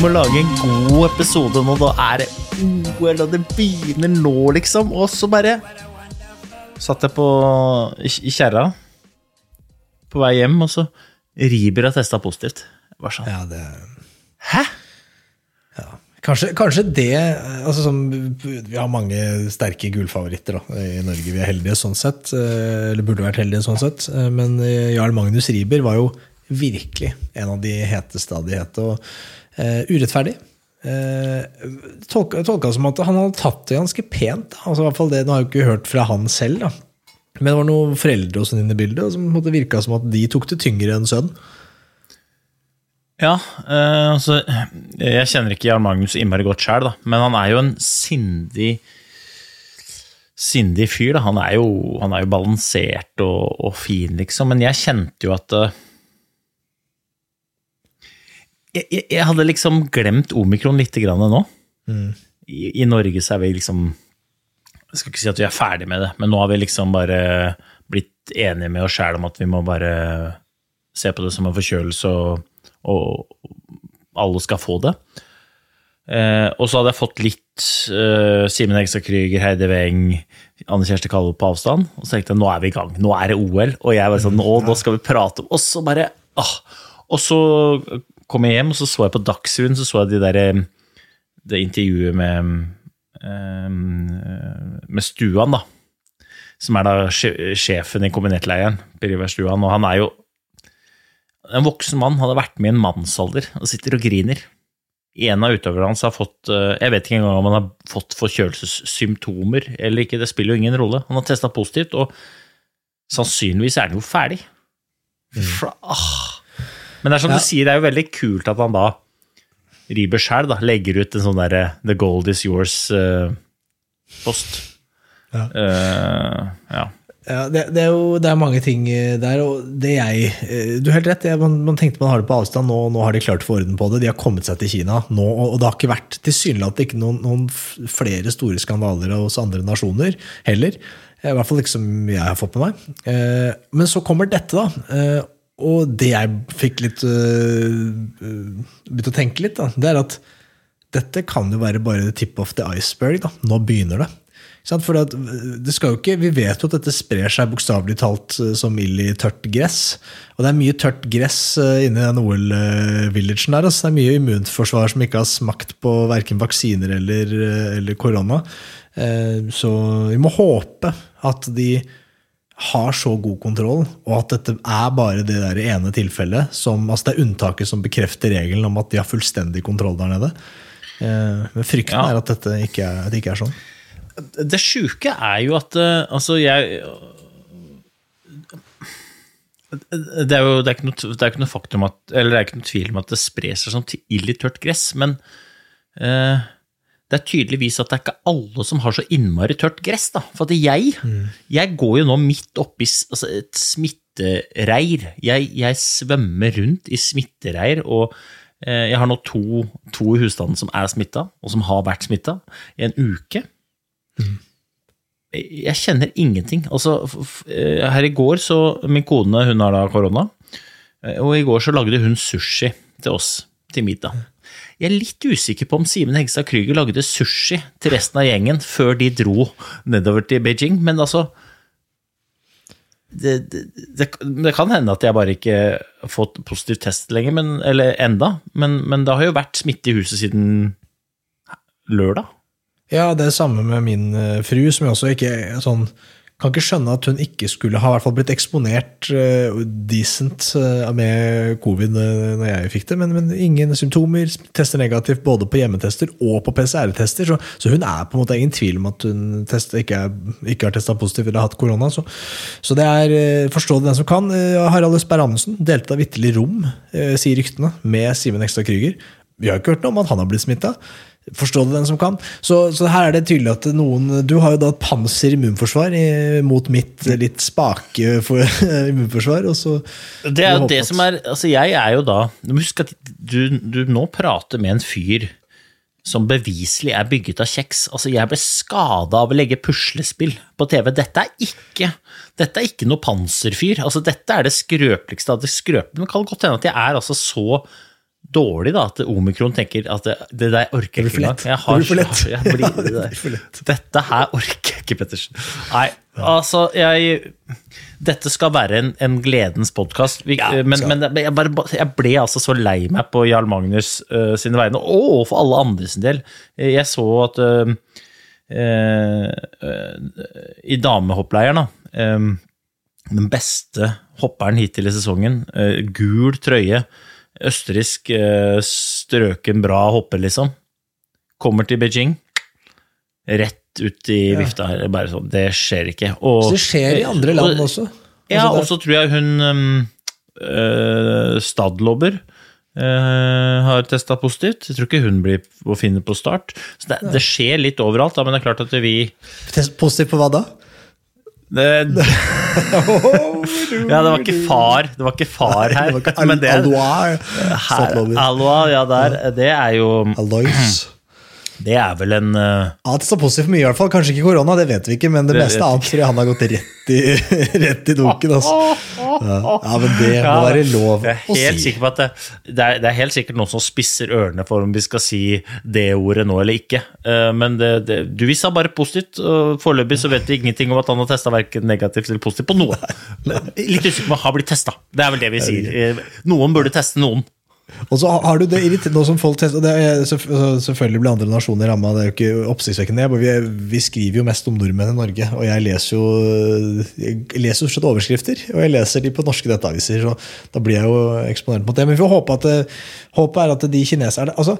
Må lage en god episode nå. Da er det OL, og det begynner nå, liksom. Og så bare satt jeg på i, kjerra på vei hjem, og så Riber har testa positivt. Bare sånn Ja, det Hæ? Kanskje, kanskje det altså som, Vi har mange sterke gullfavoritter da, i Norge. Vi er heldige sånn sett. eh, Eller burde vært heldige sånn sett. eh, Men eh, Jarl Magnus Riiber var jo virkelig en av de heteste av de hete. Og eh, urettferdig. Uh, tolka, tolka som at han hadde tatt det ganske pent. Altså, i hvert fall det, Nå har jeg ikke hørt fra han selv, da. men det var noen foreldre og sånn inne i bildet, som måtte virka som at de tok det tyngre enn sønnen. Ja, uh, altså Jeg kjenner ikke Jarl Magnus innmari godt sjøl, men han er jo en sindig Sindig fyr. da. Han er jo, han er jo balansert og, og fin, liksom. Men jeg kjente jo at eh, jeg, jeg, jeg hadde liksom glemt omikron litt grann nå. I, I Norge så er vi liksom Jeg skal ikke si at vi er ferdig med det, men nå har vi liksom bare blitt enige med oss sjæl om at vi må bare se på det som en forkjølelse, og, og alle skal få det. Eh, og så hadde jeg fått litt eh, Simen Hegstad Krüger, Heide Weng, Anne Kjersti Kalle på avstand. Og så tenkte jeg nå er vi i gang, nå er det OL. Og jeg var sånn, nå, nå skal vi prate om Og så bare ah. Og så kom jeg hjem, og så så jeg på Dagsrevyen, så så jeg de der, eh, det intervjuet med, eh, med Stuan, da. Som er da sjefen i kombinertleiren, Per Ivar Stuan. Og han er jo en voksen mann, hadde vært med i en mannsalder og sitter og griner. En av utøverne hans har fått eh, Jeg vet ikke engang om han har fått forkjølelsessymptomer eller ikke, det spiller jo ingen rolle. Han har testa positivt, og sannsynligvis er han jo ferdig. For, ah. Men det er som Ja. du sier, det er jo veldig kult at han da Riiber sjøl legger ut en sånn derre The gold is yours-post. Ja. ja. Ja, det, det er jo det er mange ting eh, der, og det jeg eh, Du har helt rett, jeg, man, man tenkte man har det på avstand, nå, nå har de klart å få orden på det. De har kommet seg til Kina nå, og, det har ikke vært tilsynelatende ikke noen, noen flere store skandaler hos andre nasjoner heller. Eh, I hvert fall ikke som jeg har fått med meg. Eh, Men så kommer dette, da. Eh, Og det jeg fikk litt øh, øh, Begynte å tenke litt, da, det er at dette kan jo være bare the tip of the iceberg. da. Nå begynner det. For at det skal jo ikke, Vi vet jo at dette sprer seg bokstavelig talt eh, som ild i tørt gress. Og det er mye tørt gress eh, inni den OL-villagen der. Altså. Det er mye immunforsvar som ikke har smakt på verken vaksiner eller, eh, eller korona. Eh, Så vi må håpe at de har så god kontroll, og at dette er bare det der ene tilfellet. Som, altså det er unntaket som bekrefter regelen om at de har fullstendig kontroll der nede. Eh, Men frykten Ja. er at dette ikke er, at det ikke er sånn. Det sjuke er jo at eh, Altså, jeg det er jo det er ikke, noe, det er ikke noe faktum at Eller det er ikke noe tvil om at det sprer seg som til ild i tørt gress, men eh, det er tydeligvis at det er ikke alle som har så innmari tørt gress. da. For jeg, jeg går jo nå midt oppi altså et smittereir. Jeg, jeg svømmer rundt i smittereir, og eh, jeg har nå to, to i husstanden som er smitta, og som har vært smitta, i en uke. Jeg kjenner ingenting. Altså, eh, her i går så Min kone hun har da korona, eh, og i går så lagde hun sushi til oss til middag. Jeg er litt usikker på om Simen Hegstad Krüger lagde sushi til resten av gjengen før de dro nedover til Beijing, men altså det, det, det, det kan hende at jeg bare ikke har fått positiv test lenger, men, eller enda, men, men det har jo vært smitte i huset siden lørdag. Ja, det er samme med min eh, fru, som jeg også ikke er sånn kan ikke skjønne at hun ikke skulle ha blitt eksponert uh, decent eh, med covid uh, når jeg fikk det, men, men ingen symptomer, tester negativt både på hjemmetester og på PCR-tester, så, så hun er på en måte ingen tvil om at hun test, ikke, er, ikke har testa positivt eller hatt korona. Så, så det er uh, forstå det den som kan. Uh, Harald Østberg Amundsen delte da vitterlig rom, sier ryktene, med Simen Ekstad Krüger. Vi har ikke hørt noe om at han har blitt smitta. Forstå det den som kan. Så, så her er det tydelig at noen Du har jo da et panser immunforsvar i, mot mitt litt spake for, immunforsvar. Og så Det er jo det som er Altså, jeg er jo da Husk at du, du nå prater med en fyr som beviselig er bygget av kjeks. Altså, jeg ble skada av å legge puslespill på TV. Dette er ikke dette er ikke noe panserfyr. Altså, dette er det skrøpeligste av det skrøpelige. Men det kan godt hende at jeg er altså så dårlig da, at omikron tenker at det, det der orker jeg ikke engang. Jeg har- Det blir for lett. Jeg blir, Ja, det blir for lett. Dette her orker jeg ikke, Pettersen. Nei, altså, jeg Dette skal være en, en gledens podkast. Ja, men, men jeg, bare, jeg ble altså så lei meg på Jarl Magnus uh, sine vegne, og for alle andre sin del. Jeg så at uh, uh, i damehoppleiren, da um, Den beste hopperen hittil i sesongen, gul trøye, østerriksk, uh, strøken bra hopper, liksom. Kommer til Beijing. Rett ut i vifta her. Bare sånn, det skjer ikke. Og, Så det skjer i andre land og- også. Ja, Altså, og så tror jeg hun øh, Stadlobber uh, har testa positivt. Jeg tror ikke hun blir å finne på start. Så det, det skjer litt overalt, da, men det er klart at vi Test positivt på hva da? Det, Ja, det var ikke far, det var ikke far her. Det var ikke men det, Alois. her, Alois, ja, der, det er jo Alois. Det er vel en uh, Alt det står positivt for mye i hvert fall. Kanskje ikke korona, det vet vi ikke, men det, Det meste annet tror jeg han har gått rett i, rett i dunken. Altså. Ja. men det må være lov å si. det, det, er, det er helt sikkert noen som spisser ørene for om vi skal si det ordet nå eller ikke. Eh, Men du vi sa bare positivt, foreløpig så vet vi ingenting om at han har testa verken negativt eller positivt på noe. Litt usikker på om han har blitt testa. Det er vel det vi sier. Eh, Noen burde teste noen. Og så har du det irriterende som folk tester, og er, Selvfølgelig blir andre nasjoner ramma, det er jo ikke oppsiktsvekkende. Vi, vi skriver jo mest om nordmenn i Norge, og jeg leser jo jeg leser jo slett overskrifter. Og jeg leser de på norske nettaviser, så da blir jeg jo eksponert mot det. Men vi får håpe at det, håpet er at de kineserne altså,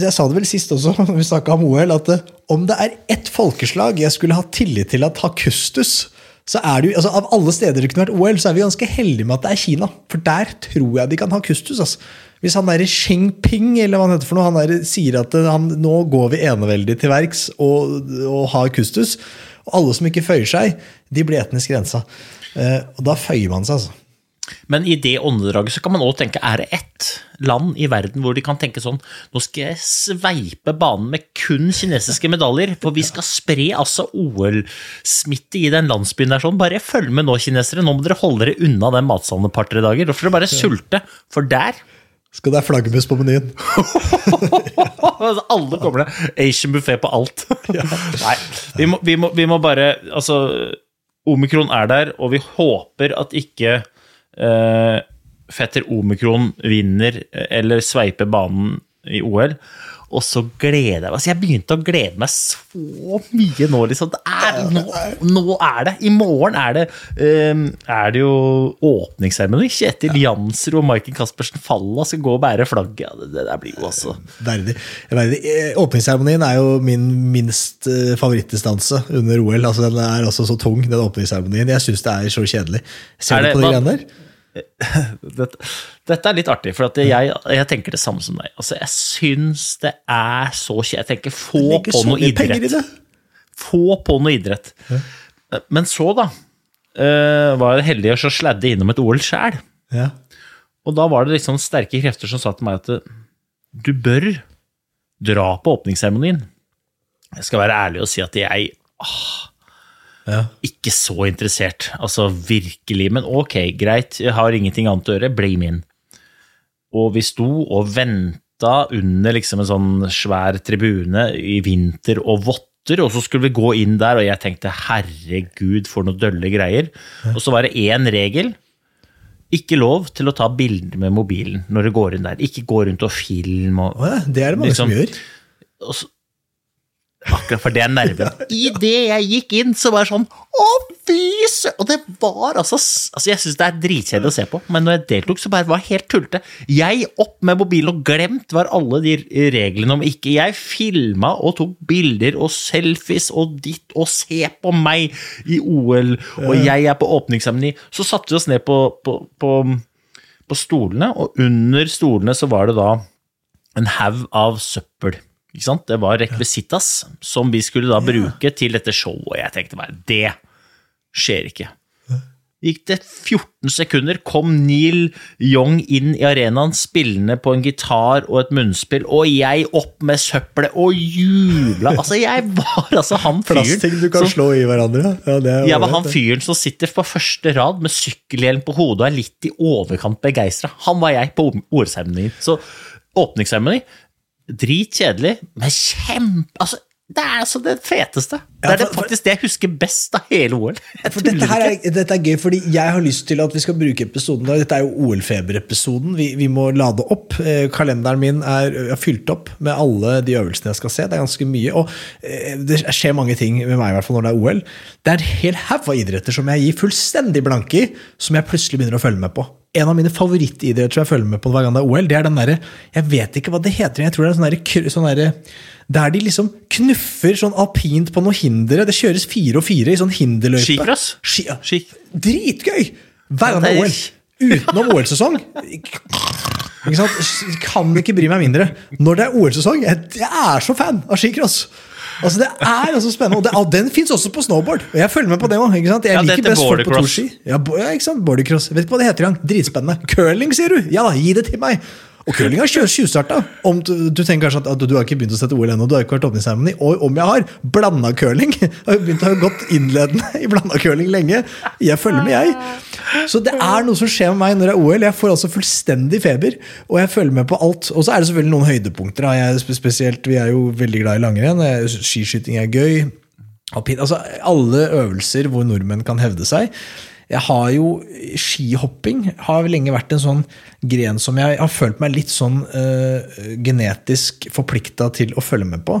Jeg sa det vel sist også, vi snakka om OL, at om det er ett folkeslag jeg skulle ha tillit til at har kustus, så er det jo, altså Av alle steder det kunne vært OL, så er vi ganske heldige med at det er Kina. For der tror jeg de kan ha kustus. Altså. Hvis han derre Sheng Ping eller hva han heter for noe, han der sier at han, nå går vi eneveldig til verks og, og har kustus, og alle som ikke føyer seg, de blir etnisk rensa. Eh, og da føyer man seg, altså. Men i det åndedraget så kan man også tenke, er det ett land i verden hvor de kan tenke sånn Nå skal jeg sveipe banen med kun kinesiske medaljer, for vi skal spre altså OL-smitte i den landsbyen der sånn. Bare følg med nå, kinesere. Nå må dere holde dere unna den matsalen et par-tre dager. Da får dere bare sulte, for der Skal det være flaggermus på menyen? Altså, Alle kommer det. Asian buffé på alt. Nei, vi må, vi, må, vi må bare Altså, omikron er der, og vi håper at ikke eh, fetter omikron vinner eh, eller sveiper banen i OL. Og så gleder jeg meg. Altså, jeg begynte å glede meg så mye nå, liksom. Er, nå, nå er det! I morgen er det, um, er det jo åpningsseremoni. Kjetil Jansrud og Maiken Caspersen Falla skal gå og bære flagget. Ja, det, det der blir jo også Verdig. Verdig. Eh, Åpningsseremonien er jo min minst eh, favorittdistanse under OL. altså Den er også så tung, den åpningsseremonien. Jeg syns det er så kjedelig. Ser Er du på de greiene der? dette, dette er litt artig, for at jeg, jeg tenker det samme som deg. Altså, jeg syns det er så kjedelig. Jeg tenker få på noe idrett. Få på noe idrett. Men så, da, eh, var jeg heldig å så sladde innom et OL sjæl. Ja. Og da var det liksom sterke krefter som sa til meg at eh, du bør dra på åpningsseremonien. Jeg skal være ærlig og si at jeg ah, Ja. Ikke så interessert, altså virkelig. Men ok, greit, jeg har ingenting annet å gjøre, bli min. Og vi sto og venta under liksom en sånn svær tribune i vinter og votter, og så skulle vi gå inn der, og jeg tenkte herregud, for noe dølle greier. Og så var det én regel. Ikke lov til å ta bilder med mobilen når du går inn der. Ikke gå rundt og film og ja, det er det mange Liksom- som gjør. og så, Akkurat for det er nerven. Idet jeg gikk inn, så var det sånn Å, fy søren! Og det var altså altså Jeg syns det er dritkjedelig å se på, men når jeg deltok, så bare var det helt tullete. Jeg opp med mobilen og glemt var alle de reglene om ikke Jeg filma og tok bilder og selfies og ditt og se på meg i OL, og jeg er på åpningsseremoni. Så satte vi oss ned på, på, på, på stolene, og under stolene så var det da en haug av søppel. Det var rekvisitas som vi skulle da bruke til dette showet. Og jeg tenkte bare, det skjer ikke. Gikk det 14 sekunder, kom Neil Young inn i arenaen spillende på en gitar og et munnspill, og jeg opp med søppelet og jubla. Altså, jeg var altså han fyren Plastting du kan som- slå i hverandre. Ja, det jeg var han fyren som sitter på første rad med sykkelhjelm på hodet og er litt i overkant begeistra. Han var jeg på ordseremonien. Så åpningsseremoni, dritkjedelig, men kjempe... Altså, det er altså det feteste. Det er det faktisk det jeg husker best av hele OL. Dette, er, dette er gøy, fordi jeg har lyst til at vi skal bruke episoden da. Dette er jo OL-feberepisoden. Vi, vi må lade opp. Eh, kalenderen min er, er fylt opp med alle de øvelsene jeg skal se. Det er ganske mye. Og eh, det skjer mange ting med meg i hvert fall når det er OL. Det er en hel haug av idretter som jeg gir fullstendig blanke i, som jeg plutselig begynner å følge med på. En av mine favorittidretter som jeg følger med på hver gang det er OL, det er den derre Jeg vet ikke hva det heter, jeg tror det er sånn derre sånn derre der de liksom knuffer sånn alpint på noen hindre. Det kjøres fire og fire i sånn hinderløype. Skicross? Ski, ja. Dritgøy! Hver gang OL. Utenom OL-sesong. Kan ikke bry meg mindre. Når det er OL-sesong, jeg, jeg er så fan av skicross. Altså, det er altså spennende. Og det, og den fins også på snowboard. Og jeg følger med på det òg. Jeg Ja, liker best folk på toski. Ja, ja, ikke sant? Bordercross. Vet ikke hva det heter engang. Dritspennende. Curling, sier du? Ja da, gi det til meg! Og curling har tjø- tjuvstarta. Du, du tenker kanskje at, at du har ikke begynt å sette OL ennå, du har ikke vært åpningsseremoni. Og om jeg har, blanda curling. Jeg har begynt å ha gått innledende i blanda curling lenge. Jeg følger med, jeg. Så det er noe som skjer med meg når det er OL. Jeg får altså fullstendig feber, og jeg følger med på alt. Og så er det selvfølgelig noen høydepunkter. Jeg, spesielt, vi er jo veldig glad i langrenn. Skiskyting er gøy. Altså alle øvelser hvor nordmenn kan hevde seg. Jeg har jo Skihopping har lenge vært en sånn gren som jeg har følt meg litt sånn eh, genetisk forplikta til å følge med på.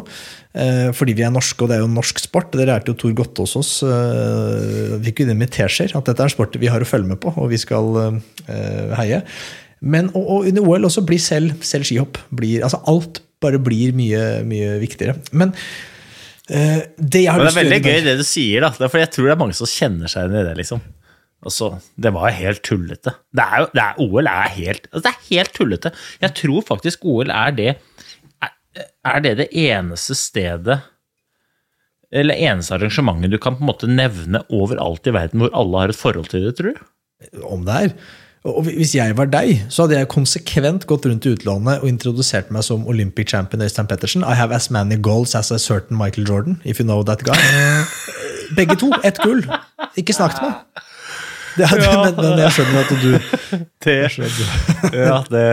Eh, fordi vi er norske, og det er jo norsk sport. Det lærte jo Tor Gotte hos oss. Uh, fikk jo det med teskjeer, at dette er sport vi har å følge med på, og vi skal heie. Men og, og under OL også blir selv, selv skihopp blir, altså Alt bare blir mye, mye viktigere. Men det det er veldig gøy det du sier, da. Er jeg tror det er mange som kjenner seg igjen i det, liksom. Altså, det var helt tullete. Det er det er, OL er helt altså, Det er helt tullete. Jeg tror faktisk OL er det er, er det det eneste stedet Eller eneste arrangementet du kan på en måte nevne overalt i verden hvor alle har et forhold til det, tror du? om det er. Og Hvis jeg var deg, så hadde jeg konsekvent gått rundt i utlandet og introdusert meg som Olympic champion Øystein Pettersen. I have as many goals as a certain Michael Jordan, if you know that guy. Begge to. Ett gull. Ikke snakk til meg. Det ja. men, men jeg skjønner at du Det, ja, det,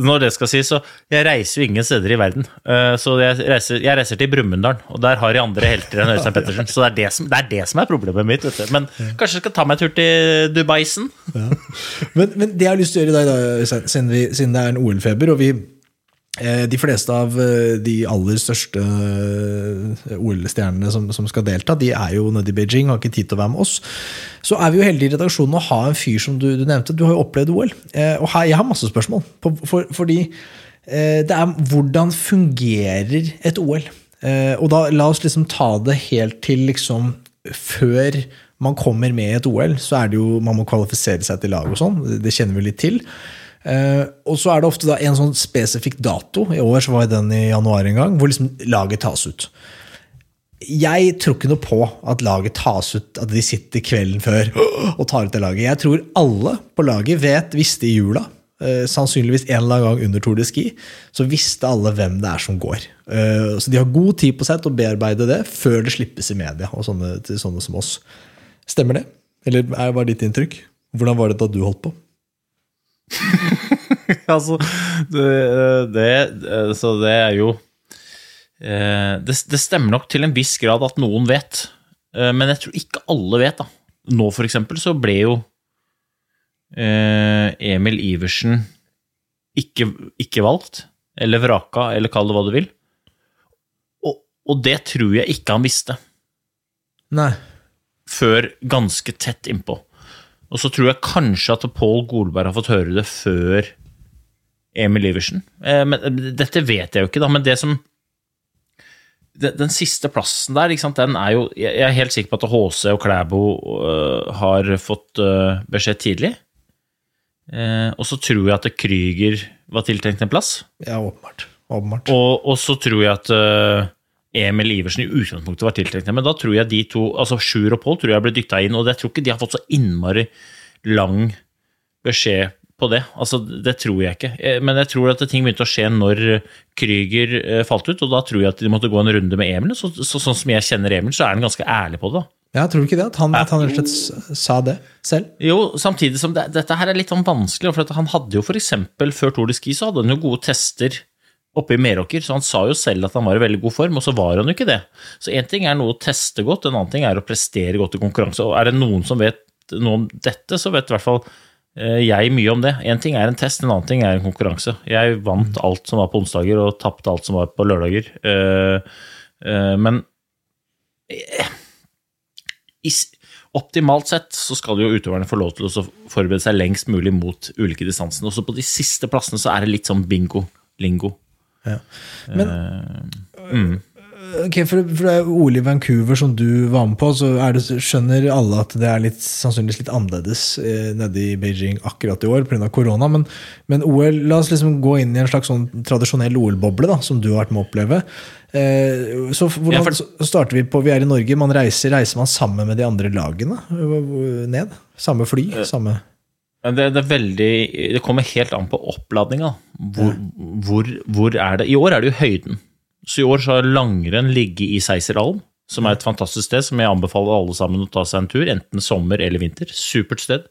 når det skal sies, så Jeg reiser jo ingen steder i verden. Eh, Så jeg reiser, jeg reiser til Brumunddal, og der har de andre helter enn Øystein Pettersen. Så det er det som, er, det som er problemet mitt. Vet du. Men kanskje jeg skal ta meg en tur til Dubaisen? men, men det jeg har lyst til å gjøre i dag, da, siden, vi, siden det er en OL-feber, og vi eh, de fleste av eh, de aller største eh, OL-stjernene som, som skal delta, de er jo nede i Beijing har ikke tid til å være med oss. Så er vi jo heldige i redaksjonen å ha en fyr som du, du nevnte. Du har jo opplevd OL. Eh, Og her, jeg har masse spørsmål. På, for, fordi eh, det er hvordan fungerer et OL? Eh, Og da la oss liksom ta det helt til liksom før man kommer med i et OL, så er det jo man må kvalifisere seg til lag og sånn. Det kjenner vi litt til. Eh, og så er det ofte da en sånn spesifikk dato. I år så var den i januar en gang, hvor liksom laget tas ut. Jeg tror ikke noe på at laget tas ut, at de sitter kvelden før og tar ut det laget. Jeg tror alle på laget vet, visste i jula eh, sannsynligvis en eller annen gang under Tour de Ski, så visste alle hvem det er som går. Eh, så de har god tid på seg til å bearbeide det før det slippes i media, og sånne, til sånne som oss. Stemmer det? Eller er- det bare ditt inntrykk? Hvordan var det da du holdt på? altså, det, det, så det er jo eh, det, det stemmer nok til en viss grad at noen vet, eh, men jeg tror ikke alle vet. da. Nå, for eksempel, så ble jo eh, Emil Iversen ikke, ikke valgt, eller vraka, eller kall det hva du vil. Og, og det tror jeg ikke han visste Nei. før ganske tett innpå. Og så tror jeg kanskje at Pål Golberg har fått høre det før Emil Iversen. Eh, men eh, dette vet jeg jo ikke, da, men det som den, siste plassen der, den er jo Jeg er helt sikker på at HC og Klæbo øh, har fått beskjed tidlig. Eh, og så tror jeg at Krüger var tiltenkt en plass. Ja, åpenbart. åpenbart. Og, og så tror jeg at Emil Iversen i utgangspunktet var tiltenkt. Men da tror jeg de to, altså Sjur og Pål, tror jeg ble dytta inn. Og jeg tror ikke de har fått så innmari lang beskjed på det. Altså, Det tror jeg ikke. Eh, Men jeg tror at ting begynte å skje når Krüger eh, falt ut, og da tror jeg at de måtte gå en runde med Emil. Så, så, sånn som jeg kjenner Emil, så er han ganske ærlig på det. da. Ja, Tror du ikke det? At han, at han rett og slett sa det selv? Jo, samtidig som det, dette her er litt sånn vanskelig, for han hadde jo eksempel, før Tour de Ski så hadde han jo gode tester oppe i Meråker, så han sa jo selv at han var i veldig god form, og så var han jo ikke det. Så én ting er noe å teste godt, en annen ting er å prestere godt i konkurranse. Og er det noen som vet noe om dette, så vet i hvert fall eh, jeg mye om det. Én ting er en test, en annen ting er en konkurranse. Jeg vant alt som var på onsdager, og tapte alt som var på lørdager. Eh, eh, men optimalt sett så skal jo utøverne få lov til å forberede seg lengst mulig mot ulike distansene. Også på de siste plassene så er det litt sånn bingo-lingo. Ok, for, for det er OL i Vancouver som du var med på, så det, skjønner alle at det er litt, sannsynligvis litt annerledes eh, nede i Beijing akkurat i år pga. korona. Men, men OL, la oss liksom gå inn i en slags sånn tradisjonell OL-boble som du har vært med å oppleve. Eh, så hvordan Ja, for- starter vi på Vi er i Norge. Man reiser, reiser man sammen med de andre lagene eh, ned? Samme fly? Samme Men Det, det veldig Det kommer helt an på oppladninga. Hvor, hvor, hvor er det I år er det jo høyden. Så i år så har langrenn ligget i Seiserhallen, som er et fantastisk sted som jeg anbefaler alle sammen å ta seg en tur, enten sommer eller vinter. Supert sted.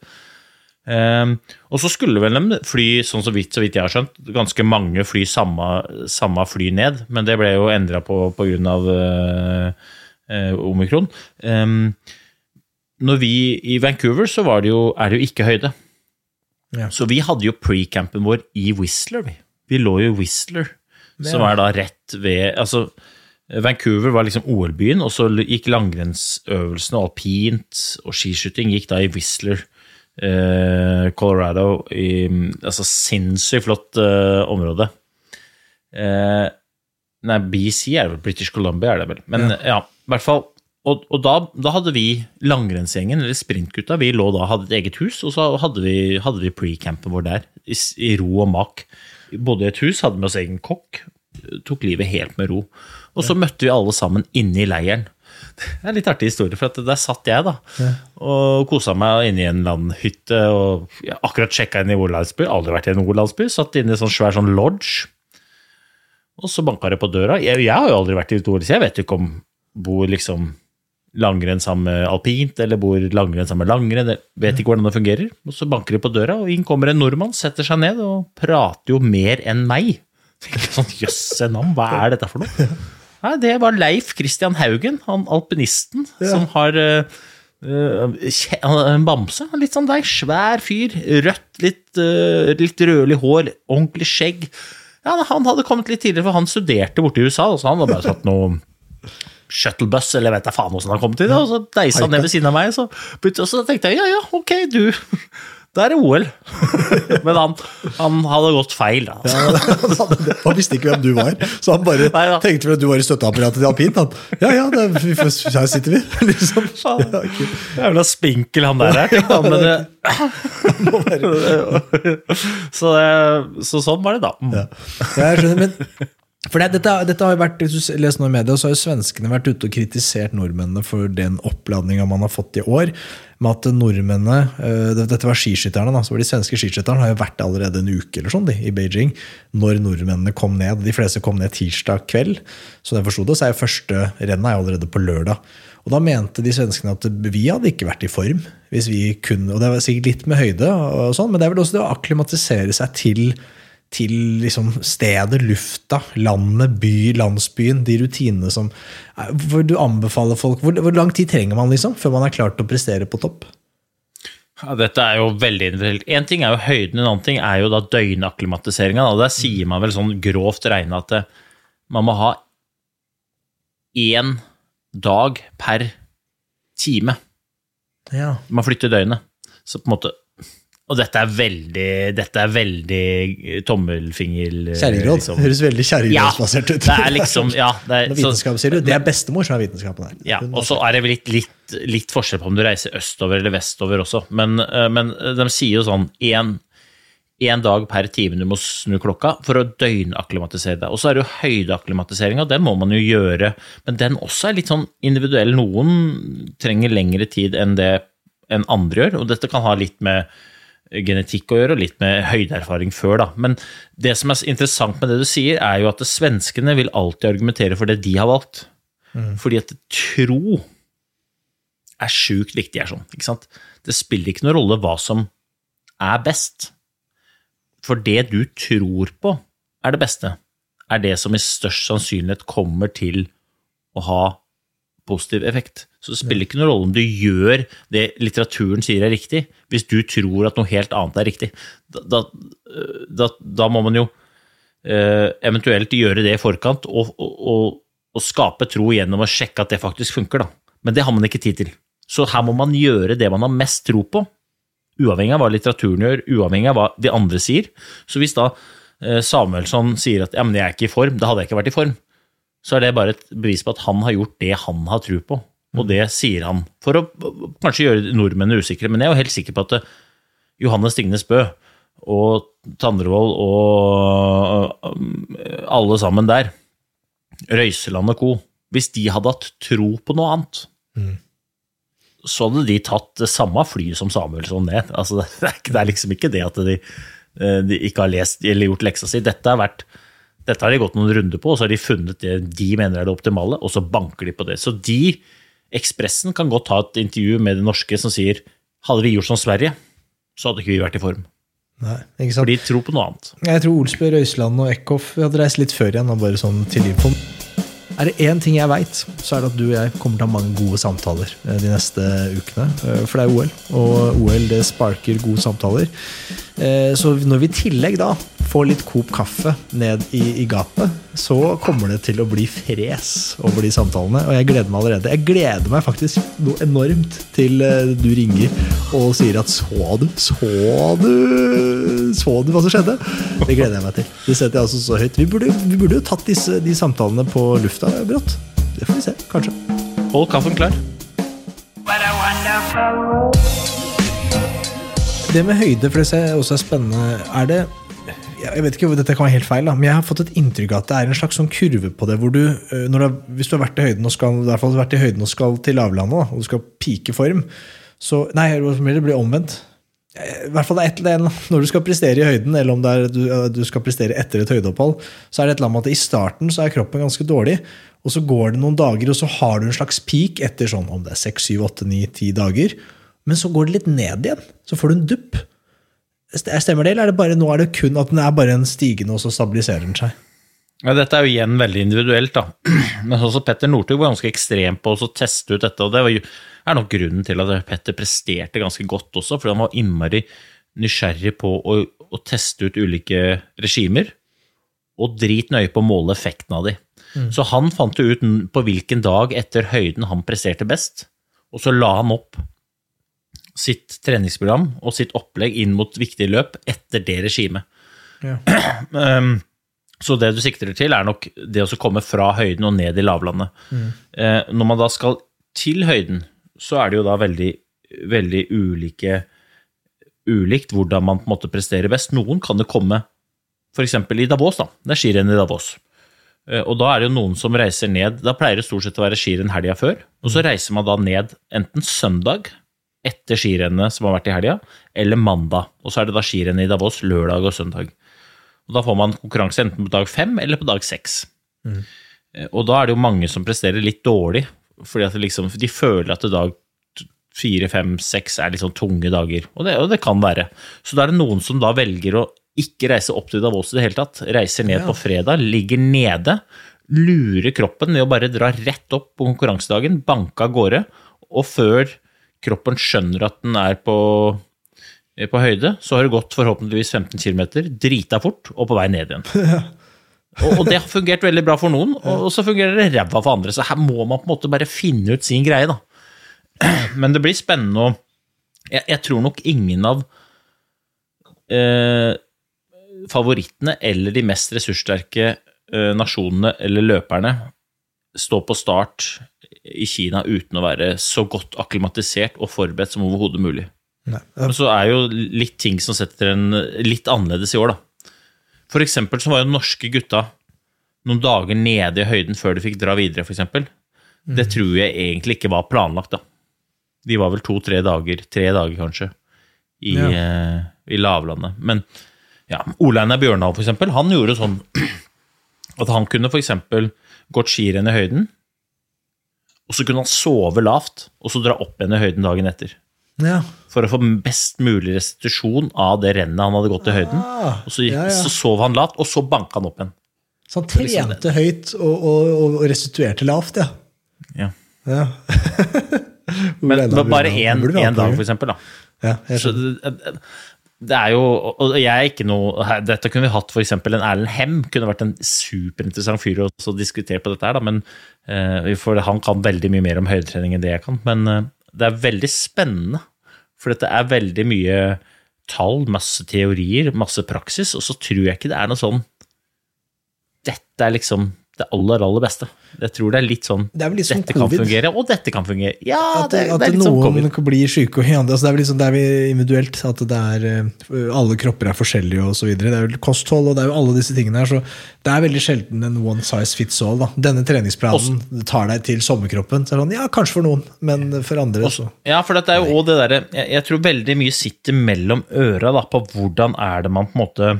Um, og så skulle vel de fly, sånn så vidt, så vidt jeg har skjønt, ganske mange fly samme, samme fly ned, men det ble jo endra på pga. Uh, uh, omikron. Um, når vi i Vancouver, så var det jo, er det jo ikke høyde. Ja. Så vi hadde jo pre-campen vår i Whistler. Vi, vi lå jo i Whistler, som er da rett ved altså, Vancouver var liksom OL-byen, og så gikk langrennsøvelsene og alpint og skiskyting gikk da i Whistler, eh, Colorado. I, altså sinnssykt flott eh, område. Eh, nei, BC er vel, British Columbia er det vel. Men ja, i hvert fall. Og, og da, da hadde vi langrennsgjengen, eller sprintgutta, vi lå da, hadde et eget hus, og så hadde vi, hadde vi pre-campen vår der, i, i ro og mak. Både i et hus, hadde med oss egen kokk, tok livet helt med ro. Og så møtte vi alle sammen inne i leiren. Det er en litt artig historie, for at der satt jeg da, og kosa meg inne i en landhytte, og akkurat sjekka inn i Nordlandsby, aldri vært i en Nordlandsby, satt inne i en sånn svær sånn lodge. Og så banka det på døra. Jeg, jeg har jo aldri vært i OL, så jeg vet ikke om bor liksom langrenn sammen med alpint, eller bor langrenn sammen med langrenn. Vet ikke hvordan det fungerer. Og så banker de på døra, og inn kommer en nordmann, setter seg ned og prater jo mer enn meg. Sånn, Jøsse navn, hva er dette for noe? Nei, det var Leif Christian Haugen, han alpinisten, som har eh, eh, en bamse. Litt sånn deg, svær fyr. Rødt, litt, uh, litt rødlig hår, ordentlig skjegg. Ja, Han hadde kommet litt tidligere, for han studerte borte i USA, så han hadde bare satt noe shuttlebuss, eller vet jeg faen hvordan han kom til det, og så deisa han ned ved siden av meg, så, og så tenkte jeg ja, ja, ok, du, da er det OL. Men han, han hadde gått feil, da. Han visste ikke hvem du var, så han bare Nei, tenkte vel at du var i støtteapparatet til alpint. Han. Ja, ja, det, er- vi her sitter vi. Liksom. Ja, okay. Jævla spinkel han der er, Ja. Men så, det- så sånn var det, da. Ja. Jeg skjønner, men For det, dette, dette har jo vært, Hvis du leser noe i media, så har jo svenskene vært ute og kritisert nordmennene for den oppladninga man har fått i år. Med at nordmennene øh, Dette var skiskytterne, da. så var De svenske skiskytterne har jo vært allerede en uke eller sånn de, i Beijing når nordmennene kom ned. De fleste kom ned tirsdag kveld. Så jeg forsto det, så er jo første rennet er allerede på lørdag. Og Da mente de svenskene at vi hadde ikke vært i form. hvis vi kunne, og Det var sikkert litt med høyde, og sånn, men det er vel også det å akklimatisere seg til til liksom stedet, lufta, landet, by, landsbyen, de rutinene som Hvor du anbefaler folk hvor, hvor, lang tid trenger man liksom før man er klar til å prestere på topp? Ja, dette er jo veldig individuelt. Én ting er jo høyden, en annen ting er jo da døgnakklimatiseringa. Der sier man vel sånn grovt regna at eh, man må ha én dag per time. Ja. Man flytter døgnet. Så på en måte og dette er veldig, dette er veldig tommelfinger... Kjerringråd. Liksom. Høres veldig kjerringrådsbasert ut. det er liksom, ja, det er, vitenskap, sier du. Det er bestemor som er vitenskapen her. Ja, og så er det litt, litt, litt, forskjell på om du reiser østover eller vestover også. Men, eh, men de sier jo sånn én dag per time du må snu klokka for å døgnakklimatisere deg. Og så er det jo høydeakklimatiseringa, den må man jo gjøre. Men den også er litt sånn individuell. Noen trenger lengre tid enn det enn andre gjør, og dette kan ha litt med genetikk å gjøre, og litt med høydeerfaring før, da. Men det som er interessant med det du sier, er jo at svenskene vil alltid argumentere for det de har valgt. Mm. Fordi at tro er sjukt viktig her, sånn. Ikke sant? Det spiller ikke noen rolle hva som er best. For det du tror på er det beste, er det som i størst sannsynlighet kommer til å ha positiv effekt. Så det spiller ikke noen rolle om du gjør det litteraturen sier er riktig, hvis du tror at noe helt annet er riktig. Da, da, da må man jo eh, eventuelt gjøre det i forkant og, og, og, skape tro gjennom å sjekke at det faktisk funker. Da. Men det har man ikke tid til. Så her må man gjøre det man har mest tro på, uavhengig av hva litteraturen gjør, uavhengig av hva de andre sier. Så hvis da eh, Samuelsson sier at ja, men jeg er ikke i form, da hadde jeg ikke vært i form så er det bare et bevis på at han har gjort det han har tro på. Og det sier han for å kanskje gjøre nordmennene usikre. Men jeg er jo helt sikker på at eh, Johannes Stignes Bø og Tandrevold og eh, alle sammen der, Røiseland og co., hvis de hadde hatt tro på noe annet, mm. så hadde de tatt det samme flyet som Samuelsson ned. Altså, det, er liksom ikke det at de, eh, de ikke har lest eller gjort leksa si. Dette har vært dette har de gått noen runder på, og så har de funnet det de mener er det optimale, og så banker de på det. Så de, Ekspressen, kan godt ha et intervju med det norske som sier hadde vi gjort som Sverige, så hadde ikke vi vært i form. Nei, ikke sant? For de tror på noe annet. Jeg tror Olsbø, Røiseland og Eckhoff hadde reist litt før igjen, bare sånn til info. Er det én ting jeg veit, så er det at du og jeg kommer til å ha mange gode samtaler eh, de neste ukene. Eh, for det er OL, og OL det sparker gode samtaler. Eh, så når vi i tillegg da får litt Coop kaffe ned i, i, gapet, så kommer det til å bli fres over de samtalene. Og jeg gleder meg allerede. Jeg gleder meg faktisk noe enormt til eh, du ringer og sier at 'så du, så du, så du hva som skjedde'? Det gleder jeg meg til. Det setter jeg altså så høyt. Vi burde, vi burde jo tatt disse, de samtalene på lufta brått. Det får vi se, kanskje. Hold kaffen klar. What a wonderful det med høyde, for det ser også er spennende. Er det jeg vet ikke, Dette kan være helt feil, da, men jeg har fått et inntrykk av at det er en slags sånn kurve på det. hvor du, du Hvis du har vært i høyden og skal, i hvert fall vært i høyden og skal til lavlandet, og du skal pike form så, Nei, det blir omvendt. I hvert fall et, Når du skal prestere i høyden, eller om er, du, du skal prestere etter et høydeopphold, så er det et eller annet med at i starten så er kroppen ganske dårlig. Og så går det noen dager, og så har du en slags peak etter sånn om det er 6, 7, 8, 9, 10 dager. Men så går det litt ned igjen. Så får du en dupp. Stemmer det, eller er det bare, nå er det kun at den er bare en stigende, og så stabiliserer den seg? Ja, dette er jo igjen veldig individuelt, da. Men også Petter Northug var ganske ekstrem på å teste ut dette. og Det er nok grunnen til at Petter presterte ganske godt også, fordi han var innmari nysgjerrig på å, å teste ut ulike regimer. Og drit nøye på å måle effekten av de. Mm. Så han fant jo ut på hvilken dag etter høyden han presterte best, og så la han opp sitt treningsprogram og sitt opplegg inn mot viktige løp etter det regimet. Ja. Um, så det du sikter til, er nok det å komme fra høyden og ned i lavlandet. Mm. Uh, når man da skal til høyden, så er det jo da veldig, veldig ulike ulikt hvordan man på en måte presterer best. Noen kan det komme f.eks. i Davos, da. Det er skirenn i Davos. Eh, Og da er det jo noen som reiser ned Da pleier det stort sett å være skirenn helga før. Og så reiser man da ned enten søndag etter skirennet som har vært i helga, eller mandag. Og så er det da skirennet i Davos lørdag og søndag. Og da får man konkurranse enten på dag fem eller på dag seks. Mm. Og da er det jo mange som presterer litt dårlig, fordi at liksom, de føler at dag fire, fem, seks er litt sånn tunge dager. Og det, og det kan være. Så da er det noen som da velger å ikke reise opp til Davos i det hele tatt. Reiser ned på fredag, ligger nede, lurer kroppen ved å bare dra rett opp på konkurransedagen, banke av gårde, og før kroppen skjønner at den er på, på høyde, så har det gått forhåpentligvis 15 km, drita fort, og på vei ned igjen. Og, og det har fungert veldig bra for noen, og så fungerer det ræva for andre. Så her må man på en måte bare finne ut sin greie, da. Men det blir spennende å jeg, jeg tror nok ingen av eh, favorittene eller de mest ressurssterke eh, nasjonene eller løperne står på start i Kina uten å være så godt akklimatisert og forberedt som overhodet mulig. Nei. Men så er jo litt ting som setter en litt annerledes i år, da. For eksempel så var jo norske gutta noen dager nede i høyden før de fikk dra videre, for eksempel. Det tror jeg egentlig ikke var planlagt, da. De var vel to-tre dager, tre dager kanskje, i, Ja. eh, i lavlandet. Men ja, Ole Einar Bjørndal, for eksempel, han gjorde sånn at han kunne for eksempel gått skirenn i høyden, og så kunne han sove lavt, og så dra opp igjen i høyden dagen etter. Ja. For å få best mulig restitusjon av det rennet han hadde gått i høyden. Ah, Og så, gikk, ja, ja. så sov han lavt, og så banka han opp igjen. Så han trente høyt og, og, og restituerte lavt, ja. Ja. Men det var bare én dag, for eksempel. Da. Ja, Så. Det, er jo Og jeg er ikke noe Dette kunne vi hatt eksempel en Erlend Hem. Kunne vært en superinteressant fyr å diskutere på dette her, da. Men eh, for han kan veldig mye mer om høydetrening enn det jeg kan. Men eh, det er veldig spennende. For dette er veldig mye tall, masse teorier, masse praksis, og så tror jeg ikke det er noe sånn Dette er liksom det aller, aller beste. Jeg tror det er litt sånn Det er vel litt Dette kan fungere, og dette kan fungere. Ja, At, det, at det er sånn noen covid. kan bli syke og andre. Altså det er vel liksom, det er vel individuelt. At det er, eh, alle kropper er forskjellige videre. Det er jo kosthold og det er jo alle disse tingene her. Så det er veldig sjelden en one size fits all. Da. Denne treningsplanen tar deg til sommerkroppen. Så er det sånn, ja, kanskje for noen, men for andre så Ja, for det er jo også det derre jeg, jeg tror veldig mye sitter mellom øra da, på hvordan er det man på en måte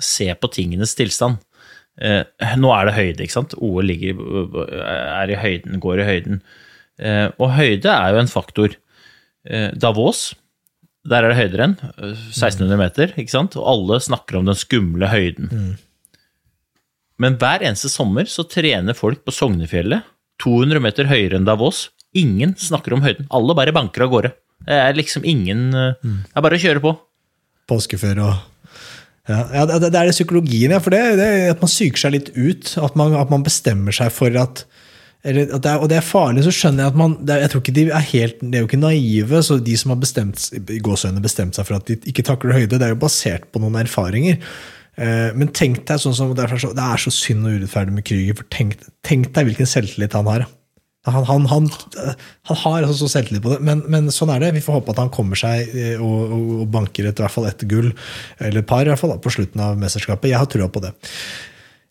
ser på tingenes tilstand. Eh, nå er det høyde, ikke sant? OL ligger, er i høyden, går i høyden. Eh, og høyde er jo en faktor. Eh, Davos, der er det høyderenn. eh, 1600 meter, ikke sant? Og alle snakker om den skumle høyden. Men hver eneste sommer så trener folk på Sognefjellet, 200 meter høyere enn Davos. Ingen snakker om høyden. Alle bare banker av gårde. Det er liksom ingen eh, Det er bare å kjøre på. påskefør og ja, ja, det er det psykologien, ja. For det, det at man psyker seg litt ut. At man, at man bestemmer seg for at, eller at det er, Og det er farlig, så skjønner jeg at man det er, Jeg tror ikke de er helt det er jo ikke naive, så de som har bestemt, bestemt seg for at de ikke takler høyde, det er jo basert på noen erfaringer. Eh, Men tenk deg sånn som det er så synd og urettferdig med Krüger, for tenk, tenk deg hvilken selvtillit han har. Han, han, han, han har altså så selvtillit på det, men, men sånn er det. Vi får håpe at han kommer seg eh, og, og, banker et, i hvert fall ett gull, eller et par i hvert fall, da, på slutten av mesterskapet. Jeg har trua på det.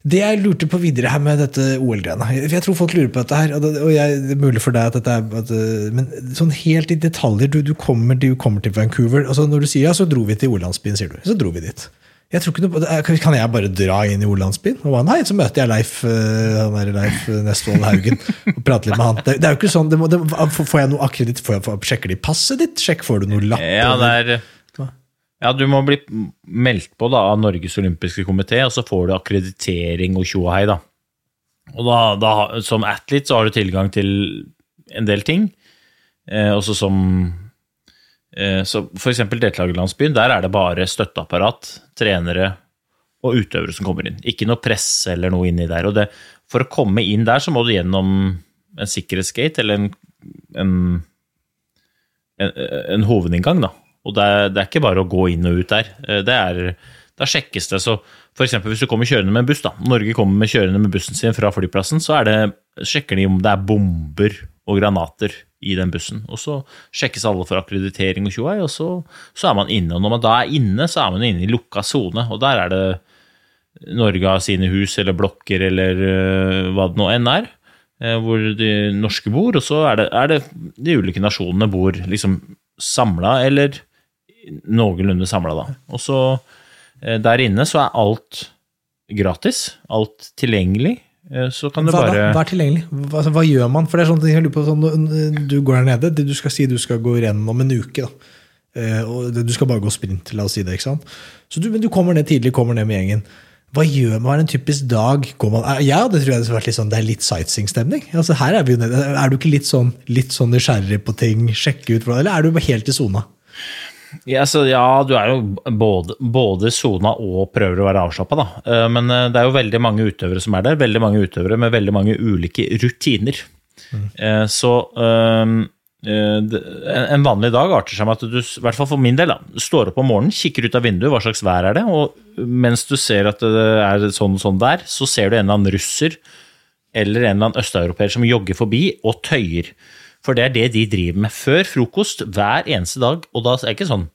Det jeg lurte på videre her med dette OL-greiene Jeg tror folk lurer på dette her, og jeg, det er mulig for deg at dette er at, eh, Men sånn helt i detaljer Du, du, kommer, du kommer til Vancouver. altså Når du sier ja, så dro vi til OL-landsbyen, sier du. Så dro vi dit. Jeg tror ikke noe, på det. Kan- jeg bare dra inn i O-landsbyen? Og bare, nei, så møter jeg Leif, eh, han er Leif Nestvold Haugen og prater litt med han. Det, det er jo ikke sånn, det må, det, Får jeg noe akkreditt? Sjekker de passet ditt? Sjekk, får du noe lapp? Ja, det er ja, du må bli meldt på da, av Norges olympiske komité, og så får du akkreditering og tjohei. hei. Da. Og da, da, som athlete så har du tilgang til en del ting. Eh, også som eh, så For eksempel deltakerlandsbyen, der er det bare støtteapparat, trenere og utøvere som kommer inn. Ikke noe press eller noe inni der. Og det, for å komme inn der, så må du gjennom en sikkerhetsgate eller en, en, en, en hovedinngang, da. Og det er, det er ikke bare å gå inn og ut der. Eh, Det er, da sjekkes det. Så eksempel hvis du kommer kjørende med en buss, da. Norge kommer med kjørende med bussen sin fra flyplassen, så det, sjekker de om det er bomber og granater i den bussen. Og så sjekkes alle for akkreditering og tjoei, og så, så er man inne. Og når man da er inne, så er man inne i lukka sone, og der er det Norge har sine hus eller blokker eller uh, hva det nå enn er, uh, hvor de norske bor, og så er det, er det de ulike nasjonene bor liksom samla, eller noenlunde samla, da. Og så uh, der inne så er alt gratis, alt tilgjengelig. Eh, Så kan du Hva, bare Vær tilgjengelig? Hva, hva gjør man? For det er sånn, jeg lurer på, sånn, Du går der nede, det du skal si du skal gå renn om en uke. da. Eh, og Du skal bare gå sprint, la oss si det. ikke sant? Så du, men du kommer ned tidlig, kommer ned med gjengen. Hva gjør man? Hva er en typisk dag? Går man, er- ja, det tror jeg det har vært litt sånn, det er litt sightseeing-stemning. Altså, her Er vi jo nede. Er du ikke litt sånn, litt sånn nysgjerrig på ting, sjekke ut, eller er du helt i sona? Ja, så ja, du er jo både, både sona og prøver å være avslappa, da. Eh, Men eh, det er jo veldig mange utøvere som er der. Veldig mange utøvere med veldig mange ulike rutiner. Mm. Så eh, eh, det- en vanlig dag arter seg med at du, i hvert fall for min del, da, står opp om morgenen, kikker ut av vinduet, hva slags vær er det, og mens du ser at det er sånn og sånn der, så ser du en eller annen russer eller en eller annen østeuropeer som jogger forbi og tøyer. For det er det de driver med før frokost hver eneste dag. Og da er det ikke sånn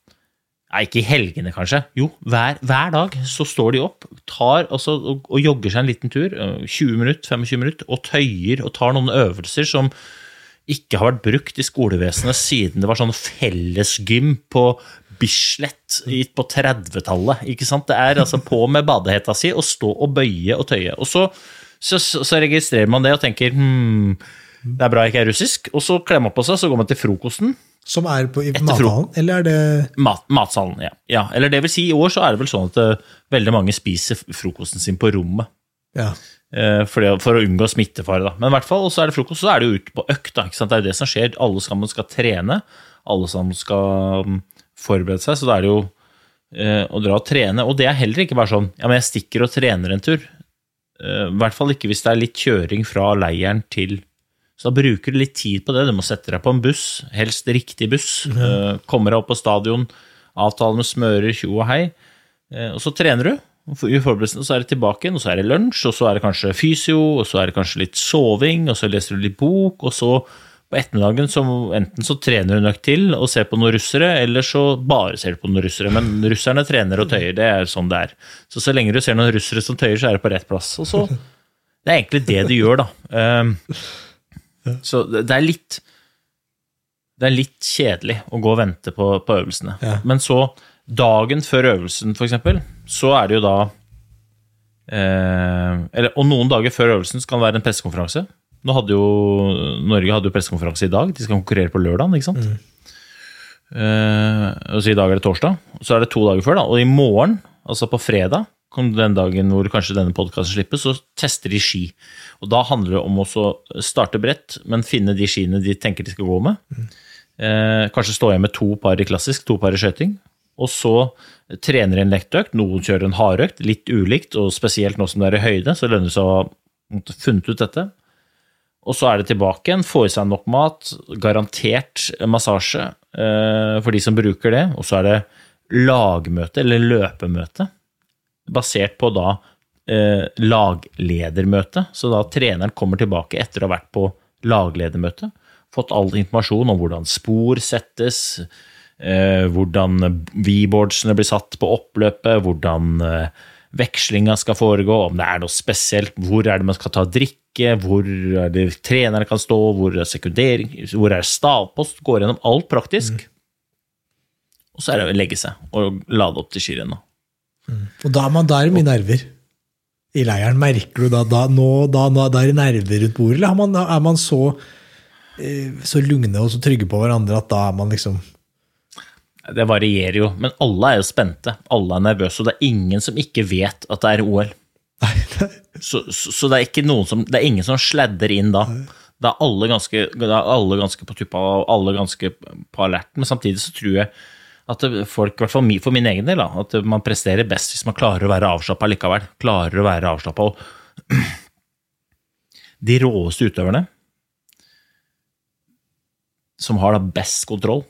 Nei, ikke i helgene, kanskje. Jo, hver, hver dag så står de opp tar, altså, og, og jogger seg en liten tur, øh, 20 minutter, 25 minutter, og tøyer og tar noen øvelser som ikke har vært brukt i skolevesenet siden det var sånn fellesgym på Bislett på 30-tallet. ikke sant? Det er altså på med badehetta si og stå og bøye og tøye. Og så, så, så registrerer man det og tenker hm, det er bra jeg ikke er russisk. Og så klemmer man på seg, så går man til frokosten. Som er på, i Etter mathallen? Eller er det Mat, matsalen, ja. ja. Eller det vil si, i år så er det vel sånn at uh, veldig mange spiser frokosten sin på rommet. ja. Uh, for, det, for å unngå smittefare, da. Men i hvert fall, og så er det frokost, så er det jo ute på økt. da? Det er jo det som skjer. Alle sammen skal trene. Alle sammen skal mm, forberede seg. Så da er det jo uh, å dra og trene. Og det er heller ikke bare sånn ja, men jeg stikker og trener en tur. Eh, I hvert fall ikke hvis det er litt kjøring fra leiren til Så da bruker du litt tid på det. Du må sette deg på en buss, helst riktig buss. eh, Kommer deg opp på stadion, avtale med smører, tjo og hei. Uh, Og så trener du. I forberedelsene så er det tilbake igjen, og så er det lunsj, og så er det kanskje fysio, og så er det kanskje litt soving, og så leser du litt bok, og så på ettermiddagen så enten så trener du nok til og ser på noen russere, eller så bare ser du på noen russere. Men russerne trener og tøyer, det er sånn det er. Så så lenge du ser noen russere som tøyer, så er det på rett plass. Og så Det er egentlig det du gjør, da. Um, så det er litt Det er litt kjedelig å gå og vente på, på øvelsene. Ja. Men så, dagen før øvelsen, eksempel, så er det jo da eh, eller, Og noen dager før øvelsen så kan det være en pressekonferanse. Nå hadde jo, Norge hadde jo pressekonferanse i dag. De skal konkurrere på lørdag, ikke sant? Eh, og så I dag er det torsdag, så er det to dager før. da, Og i morgen, altså på fredag, kom den dagen hvor kanskje denne podkasten slippes, så tester de ski. Og Da handler det om å starte bredt, men finne de skiene de tenker de skal gå med. Eh, kanskje stå igjen med to par i klassisk, to par i skøyting. Og så trener en lettøkt. Noen kjører en hardøkt, litt ulikt, og spesielt nå som det er i høyde, så lønner det seg å ha funnet ut dette. Og så er det tilbake igjen, få i seg nok mat, garantert massasje eh, for de som bruker det. Og så er det lagmøte, eller løpemøte, basert på da eh, lagledermøte. Så da treneren kommer tilbake etter å ha vært på lagledermøte, fått all informasjon om hvordan spor settes, eh, hvordan V-boardsene blir satt på oppløpet, hvordan eh, vekslinga skal foregå, om det er noe spesielt, hvor er det man skal ta drikke, hvor er det trenere kan stå, hvor er sekundering, hvor er stavpost, går gjennom alt praktisk. Og så er det å legge seg og lade opp til skirennet. Og da er man der er mye nerver i leiren. Merker du da, da, nå, da, nå, da er det nerver rundt bordet, eller er man, er man så, eh, så lugne og så trygge på hverandre at da er man liksom Det varierer jo, men alle er jo spente. Alle er nervøse, og det er ingen som ikke vet at det er OL. Nei, nei. Så, så, så det, er som, det er ingen som sladder inn da. Da er alle ganske, er alle ganske på tuppa og alle ganske på alerten. Men samtidig så tror jeg at folk, i hvert fall for min egen del, da, at man presterer best hvis man klarer å være avslappa likevel. Klarer å være avslappa. De råeste utøverne, som har da best kontroll,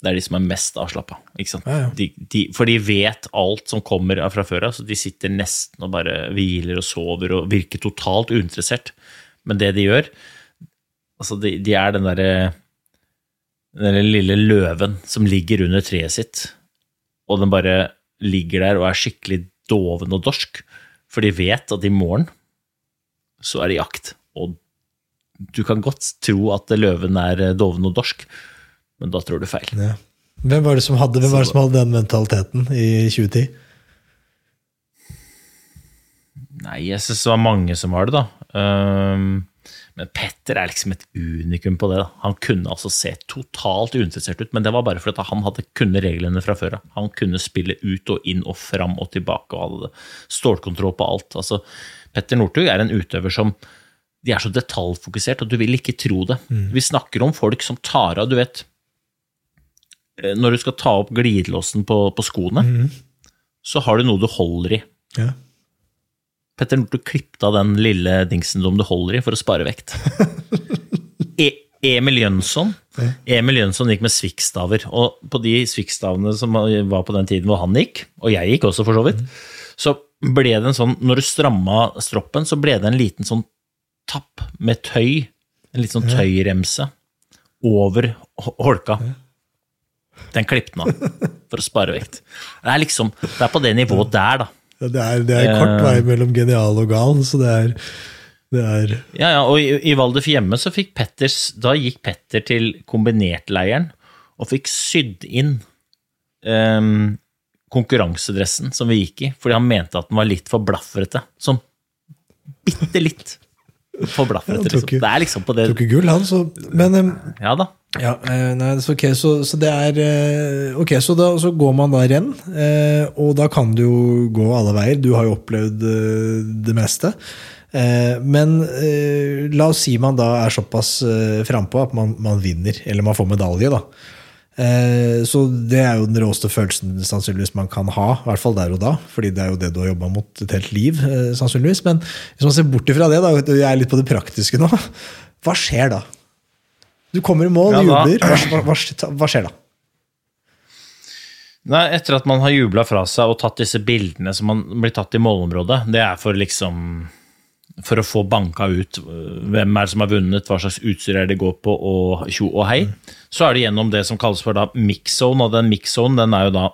det er de som er mest avslappa. Ja, ja. De, de, for de vet alt som kommer fra før av, så de sitter nesten og bare hviler og sover og virker totalt uinteressert. Men det de gjør altså De, de er den derre den lille løven som ligger under treet sitt, og den bare ligger der og er skikkelig doven og dorsk. For de vet at i morgen så er det jakt. Og du kan godt tro at løven er eh, doven og dorsk, men da tror du feil. Ja. Hvem var det som hadde, hvem var det som hadde den mentaliteten i 2010? Nei, jeg syns det var mange som var det, da. Um, men Petter er liksom et unikum på det. da. Han kunne altså se totalt uinteressert ut, men det var bare fordi han hadde kunne reglene fra før av. Han kunne spille ut og inn og fram og tilbake og hadde stålkontroll på alt. Altså, Petter Northug er en utøver som de er så detaljfokusert, og du vil ikke tro det. Vi snakker om folk som tar av, du vet eh, Når du skal ta opp glidelåsen på, på skoene, så har du noe du holder i. Ja. Petter Northug klippet av den lille dingsen som du holder i for å spare vekt. E Emil Jønsson Emil Jønsson gikk med svikkstaver, og på de svikkstavene som var på den tiden hvor han gikk, og jeg gikk også for så vidt, så ble det en sånn Når du stramma stroppen, så ble det en liten sånn tapp med tøy, en litt sånn tøyremse, over holka. Den klippet han av for å spare vekt. Det er liksom, det er på det nivået der, da. Ja, Det er, det er kort Eh. vei mellom genial og gal, så det er, det er Ja, ja, og i, i Valdef hjemme så fikk Petters, da gikk Petter til kombinertleiren og fikk sydd inn um, konkurransedressen som vi gikk i, fordi han mente at den var litt for blafrete. Sånn bitte litt for blaffrete. Liksom. jo- Det er liksom på det Tok ikke gull, han, så Men um, Ja da. Ja, eh, nei, så, ok, så, så det er eh, Ok, så, da, så går man da renn, eh, og da kan du jo gå alle veier. Du har jo opplevd det meste. Men la oss si man da er såpass frampå at man, man vinner, eller man får medalje, da. Eh, så det er jo den råeste følelsen sannsynligvis man kan ha, i hvert fall der og da. fordi det er jo det du har jobba mot et helt liv, eh, sannsynligvis. Men hvis man ser bort ifra det, da, jeg er litt på det praktiske nå, hva skjer da? Du kommer i mål, Ja, jubler. Hva, hva, hva skjer da? Nei, etter at man har jubla fra seg og tatt disse bildene som man blir tatt i målområdet, det er for liksom For å få banka ut øh, hvem er det som har vunnet, hva slags utstyr er det går på, og tjo og hei. Så er det gjennom det som kalles for da mix zone, og den mix zone den er jo da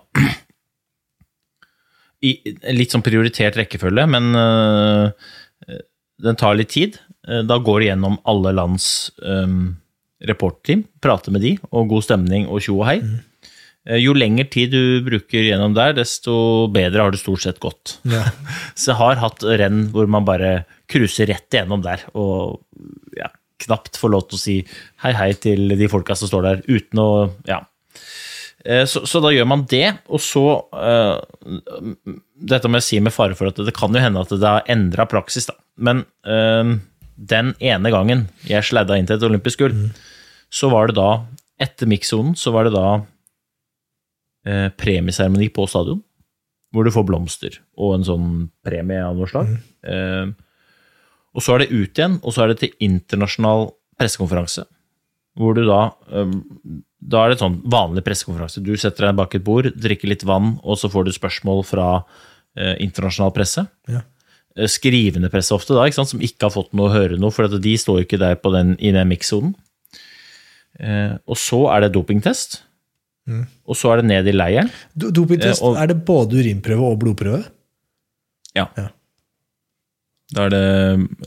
i litt sånn prioritert rekkefølge, men øh, den tar litt tid. Da går det gjennom alle lands um, reportteam, prater med de, og god stemning og tjo og hei. Eh, Jo lengre tid du bruker gjennom der, desto bedre har du stort sett gått. Ja. Så jeg har hatt renn hvor man bare cruiser rett igjennom der, og ja, knapt får lov til å si hei hei til de folka som står der, uten å Ja. Eh, Så, så da gjør man det, og så uh, Dette må jeg si med fare for at det kan jo hende at det har endra praksis, da. Men uh, den ene gangen jeg sladda inn til et olympisk gull, så var det da, etter mikssonen, så var det da uh, premieseremoni på stadion, hvor du får blomster og en sånn premie av noe slag. Eh, og så er det ut igjen, og så er det til internasjonal pressekonferanse, hvor du da eh, Da er det sånn vanlig pressekonferanse. Du setter deg bak et bord, drikker litt vann, og så får du spørsmål fra eh, internasjonal presse. Ja. Eh, Skrivende presse ofte, da, ikke sant, som ikke har fått noe å høre noe, for de står jo ikke der på den, i den mikssonen. Eh, og så er det dopingtest. Og så er det ned i leiren. Dopingtest, og- er det både urinprøve og blodprøve? Ja. Ja. Da er det,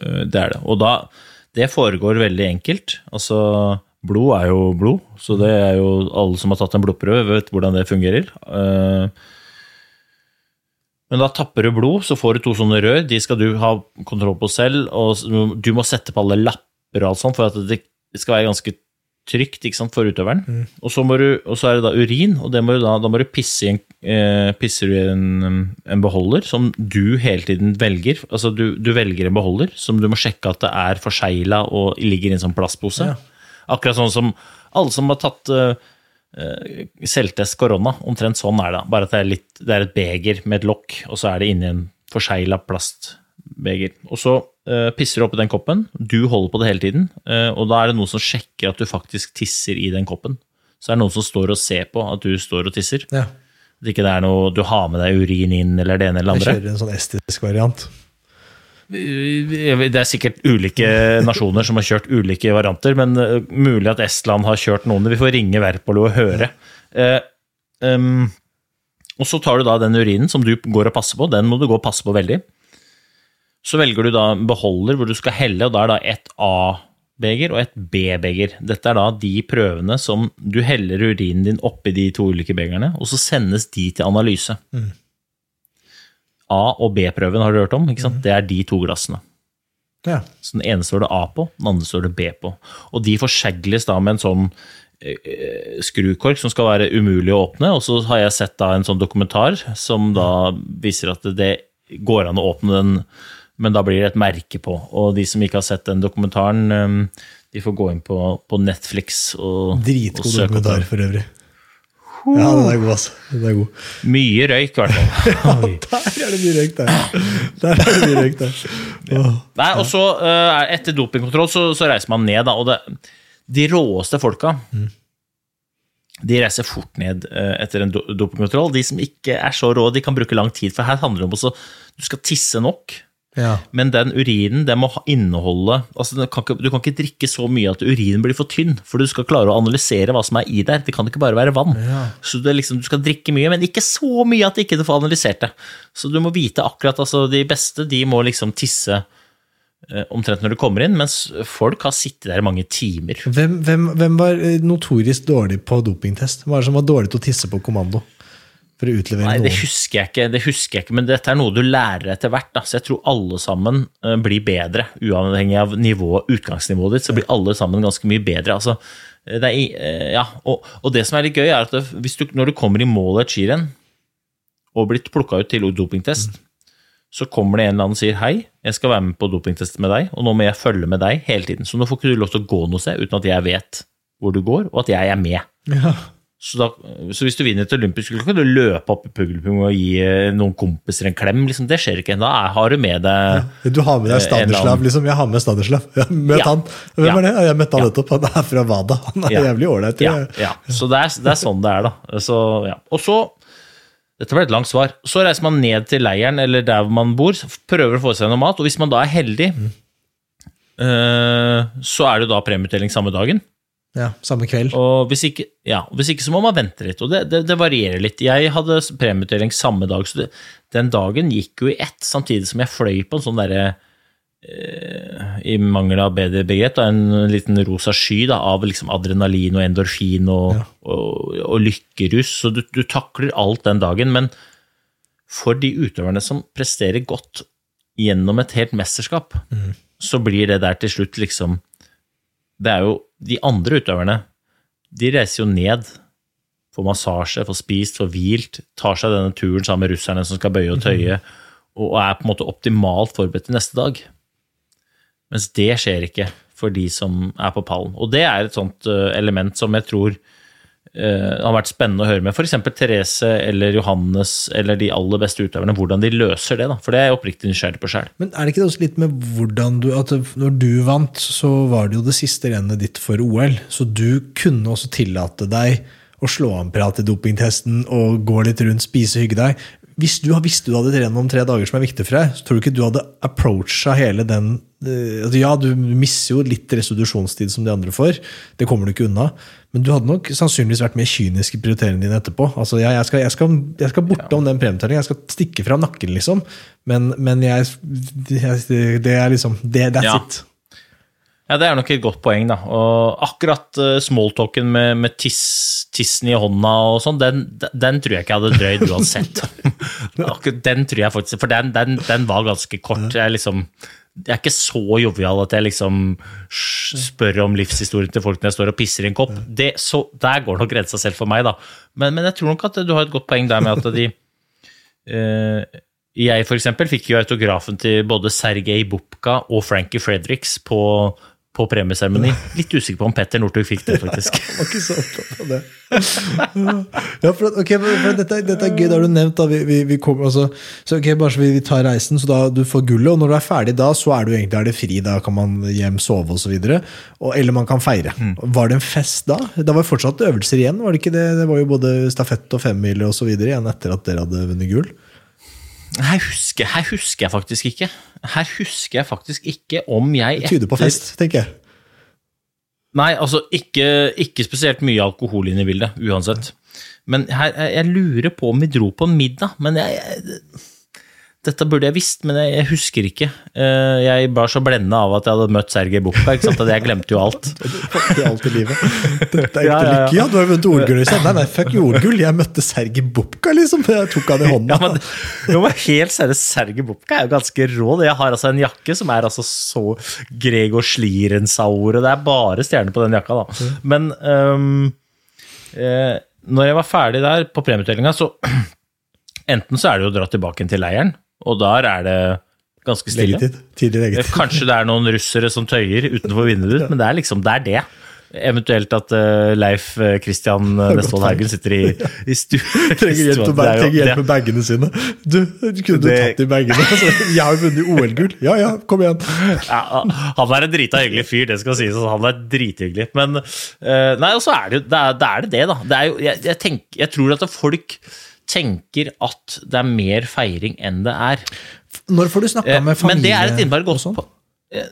øh, det er det. Og da Det foregår veldig enkelt. Altså, blod er jo blod, så det er jo alle som har tatt en blodprøve, vet hvordan det fungerer. Eh, Men da tapper du blod, så får du to sånne rør. De skal du ha kontroll på selv, og du må sette på alle lapper og alt sånt for at det skal være ganske trygt sant, for utøveren. Og, så du, og så er det da urin, og det må du da, da må du pisse i en, eh, pisser du i en, en beholder som du hele tiden velger. Altså du, du velger en beholder som du må sjekke at det er forsegla og ligger i en sånn plastpose. Ja. Akkurat sånn som alle som har tatt eh, eh, selvtest korona, omtrent sånn er det. Bare at det er, litt, det er et beger med et lokk, og så er det inni en forsegla plastbeger. Og så pisser du oppi den koppen, du holder på det hele tiden, eh, og da er det noen som sjekker at du faktisk tisser i den koppen. Så er det noen som står og ser på at du står og tisser. Ja. At ikke det er noe du har med deg urin inn, eller det ene eller andre. Jeg kjører en sånn estisk variant. Det er sikkert ulike nasjoner som har kjørt ulike varianter, men eh, mulig at Estland har kjørt noen. Vi får ringe Verpolo og høre. Ja. Uh, um, Og så tar du da den urinen som du går og passer på, den må du gå og passe på veldig. Så velger du da en beholder hvor du skal helle, og da er da et A-beger og et B-beger. Dette er da de prøvene som du heller urinen din oppi de to ulike begerne, og så sendes de til analyse. A- og B-prøven har du hørt om, ikke sant? Det er de to glassene. Ja. Så den ene står det A på, den andre står det B på. Og de forsegles da med en sånn eh, skrukork som skal være umulig å åpne. Og så har jeg sett da en sånn dokumentar som da viser at det går an å åpne den, men da blir det et merke på. Og de som ikke har sett den dokumentaren, eh, de får gå inn på, på Netflix og, og Dritgod søke opp dokumentar for øvrig. Ja, den er god, altså. Den er god. Mye røyk, i hvert fall. ja, Der er det mye røyk, der. Der er det mye røyk, der. Oh. Nei, og så eh, Etter dopingkontroll så, så reiser man ned, da. Og det, de råeste folka de reiser fort ned eh, etter en dopingkontroll. De som ikke er så rå, de kan bruke lang tid. For her handler det om også Du skal tisse nok, Ja. men den urinen den må inneholde altså kan ikke, Du kan ikke drikke så mye at urinen blir for tynn, for du skal klare å analysere hva som er i der. Det kan ikke bare være vann. Så det er liksom, du skal drikke mye, men ikke så mye at ikke du får analysert det. Så du må vite akkurat altså De beste de må liksom tisse eh, omtrent når du kommer inn, mens folk har sittet der i mange timer. Hvem, hvem, hvem var eh, notorisk dårlig på dopingtest? Hvem var det som var dårlig til å tisse på kommando? For å utlevere Nei, det husker jeg ikke, det husker jeg ikke, men dette er noe du lærer etter hvert. Da. Så jeg tror alle sammen eh, blir bedre, uavhengig av nivå, utgangsnivået ditt. Så blir alle sammen ganske mye bedre. Altså, det er, eh, ja, og, og det som er litt gøy, er at hvis du, når du kommer i mål i et skirenn og blitt plukka ut til dopingtest, så kommer det en eller annen og sier hei, jeg skal være med på dopingtest med deg, og nå må jeg følge med deg hele tiden. Så nå får ikke du lov til å gå noe sted uten at jeg vet hvor du går, og at jeg er med. Ja. Så, da, så hvis du vinner et olympisk gull, kan du løpe opp i publikum og gi eh, noen kompiser en klem. Liksom, det skjer ikke. Da har du med deg Du har med deg Eh, Stanislav, liksom. Jeg har med Stanislav. Jeg har møtt Ja. han. Hvem Ja. er det? Jeg møtte han Ja. nettopp. Han er fra Wada. Han er Ja. jævlig ålreit. ja, ja. Så det er, det er sånn det er, da. Så, ja. Og så Dette ble et langt svar. Så reiser man ned til leiren eller der man bor, prøver å få seg noe mat, og hvis man da er heldig, eh, så er det da premieutdeling samme dagen. Ja, Samme kveld. Og hvis ikke, ja, hvis ikke så må man vente litt, og det, det, det varierer litt. Jeg hadde premieutdeling samme dag, så det, den dagen gikk jo i ett, samtidig som jeg fløy på en sånn derre eh, I mangel av bedre begrep, da, en liten rosa sky da, av liksom adrenalin og endorfin og, og, og lykkerus. Så du, du takler alt den dagen. Men for de utøverne som presterer godt gjennom et helt mesterskap, så blir det der til slutt liksom det er jo de andre utøverne, de reiser jo ned, får massasje, får spist, får hvilt, tar seg denne turen sammen med russerne som skal bøye og tøye, og er på en måte optimalt forberedt til neste dag. Mens det skjer ikke for de som er på pallen. Og det er et sånt eh, element som jeg tror eh, har vært spennende å høre med f.eks. Therese eller Johannes eller de aller beste utøverne, hvordan de løser det. da, For det er jeg oppriktig nysgjerrig på sjøl. Men er det ikke også litt med hvordan du at Når du vant, så var det jo det siste rennet ditt for OL. Så du kunne også tillate deg å slå en prat i dopingtesten og gå litt rundt, spise, hygge deg. Hvis du visste du hadde trent om tre dager som er viktig for deg, så tror du ikke du hadde approacha hele den eh, altså Ja, du mister jo litt restitusjonstid som de andre får, det kommer du ikke unna. Men du hadde nok sannsynligvis vært mer kynisk i prioriteringene dine etterpå. Altså, jeg, jeg, skal, jeg, skal, jeg skal bortom den premietellingen, jeg skal stikke fra nakken, liksom. Men, men jeg, jeg Det er liksom det, That's Ja. it. Ja, det er nok et godt poeng, da. Og akkurat uh, smalltalken med, med tiss, tissen i hånda og sånn, den, den tror jeg ikke jeg hadde drøyd uansett. Akkurat den tror jeg faktisk, For den, den, den var ganske kort. Jeg liksom jeg er ikke så jovial at jeg liksom spør om livshistorien til folk når jeg står og pisser i en kopp. Det, så, der går nok grensa selv for meg, da. Men, men jeg tror nok at du har et godt poeng der med at de uh, Jeg for eksempel fikk jo autografen til både Sergej Bubka og Frankie Fredericks på, på premieseremoni. Litt usikker på om Petter Northug fikk det, faktisk. Jeg var ikke så opptatt av det. ja, for, okay, for, dette, dette er gøy, det har du nevnt. Vi, vi, vi kommer, altså, så okay, bare så vi, vi tar reisen, så da du får gullet, og når du er ferdig da, så er du egentlig er det fri. Da kan man hjem, sove osv. Eller man kan feire. Var det en fest da? Da var det fortsatt øvelser igjen, var det ikke det? Det var jo både stafett og femmil så videre igjen etter at dere hadde vunnet gull. Her husker, her husker jeg faktisk ikke. Her husker jeg faktisk ikke om jeg Det tyder på fest, tenker jeg. Nei, altså ikke, ikke spesielt mye alkohol inn i bildet, uansett. Men her, jeg, jeg lurer på om vi dro på en middag, men jeg, jeg dette burde jeg visst, men jeg, jeg husker ikke. Eh, Jeg var så blenda av at jeg hadde møtt Sergej sant? at jeg glemte jo alt. Er alt i livet. Dette er ikke Ja, ja, ja. lykke. Ja, du har vunnet OL-gull. liksom. Nei, nei, fuck OL-gull. Jeg møtte Sergej Bubka, liksom. Jeg tok han i hånda. Ja, men, jo, men helt seriøst, Sergej Bukka er jo ganske rå. Jeg har altså en jakke som er altså så Gregor Slirensauer, og det er bare stjerner på den jakka, da. Men um, eh, når jeg var ferdig der på premieutdelinga, så enten så er det jo å dra tilbake til leiren, og der er det ganske stille. Leggetid. Tidlig leggetid. Kanskje det er noen russere som tøyer utenfor vinduet men det er liksom det er det. Eventuelt at eh, Leif Kristian uh, Nestvold Haugen sitter i, i stu... Trenger hjelp, med bagene sine. Du, du kunne Det- tatt i bagene. Altså, jeg har jo vunnet OL-gull. Ja ja, kom igjen. Ja, han er en drita hyggelig fyr, det skal sies. Han er drithyggelig. Men eh, Nei, og så er det jo det er, det er det, det, da. Det er jo, jeg, jeg, tenker, jeg tror at folk tenker at det er mer feiring enn det er. Når får du snakka Eh, med familie? Men det er et innmari godt sånn? på- eh,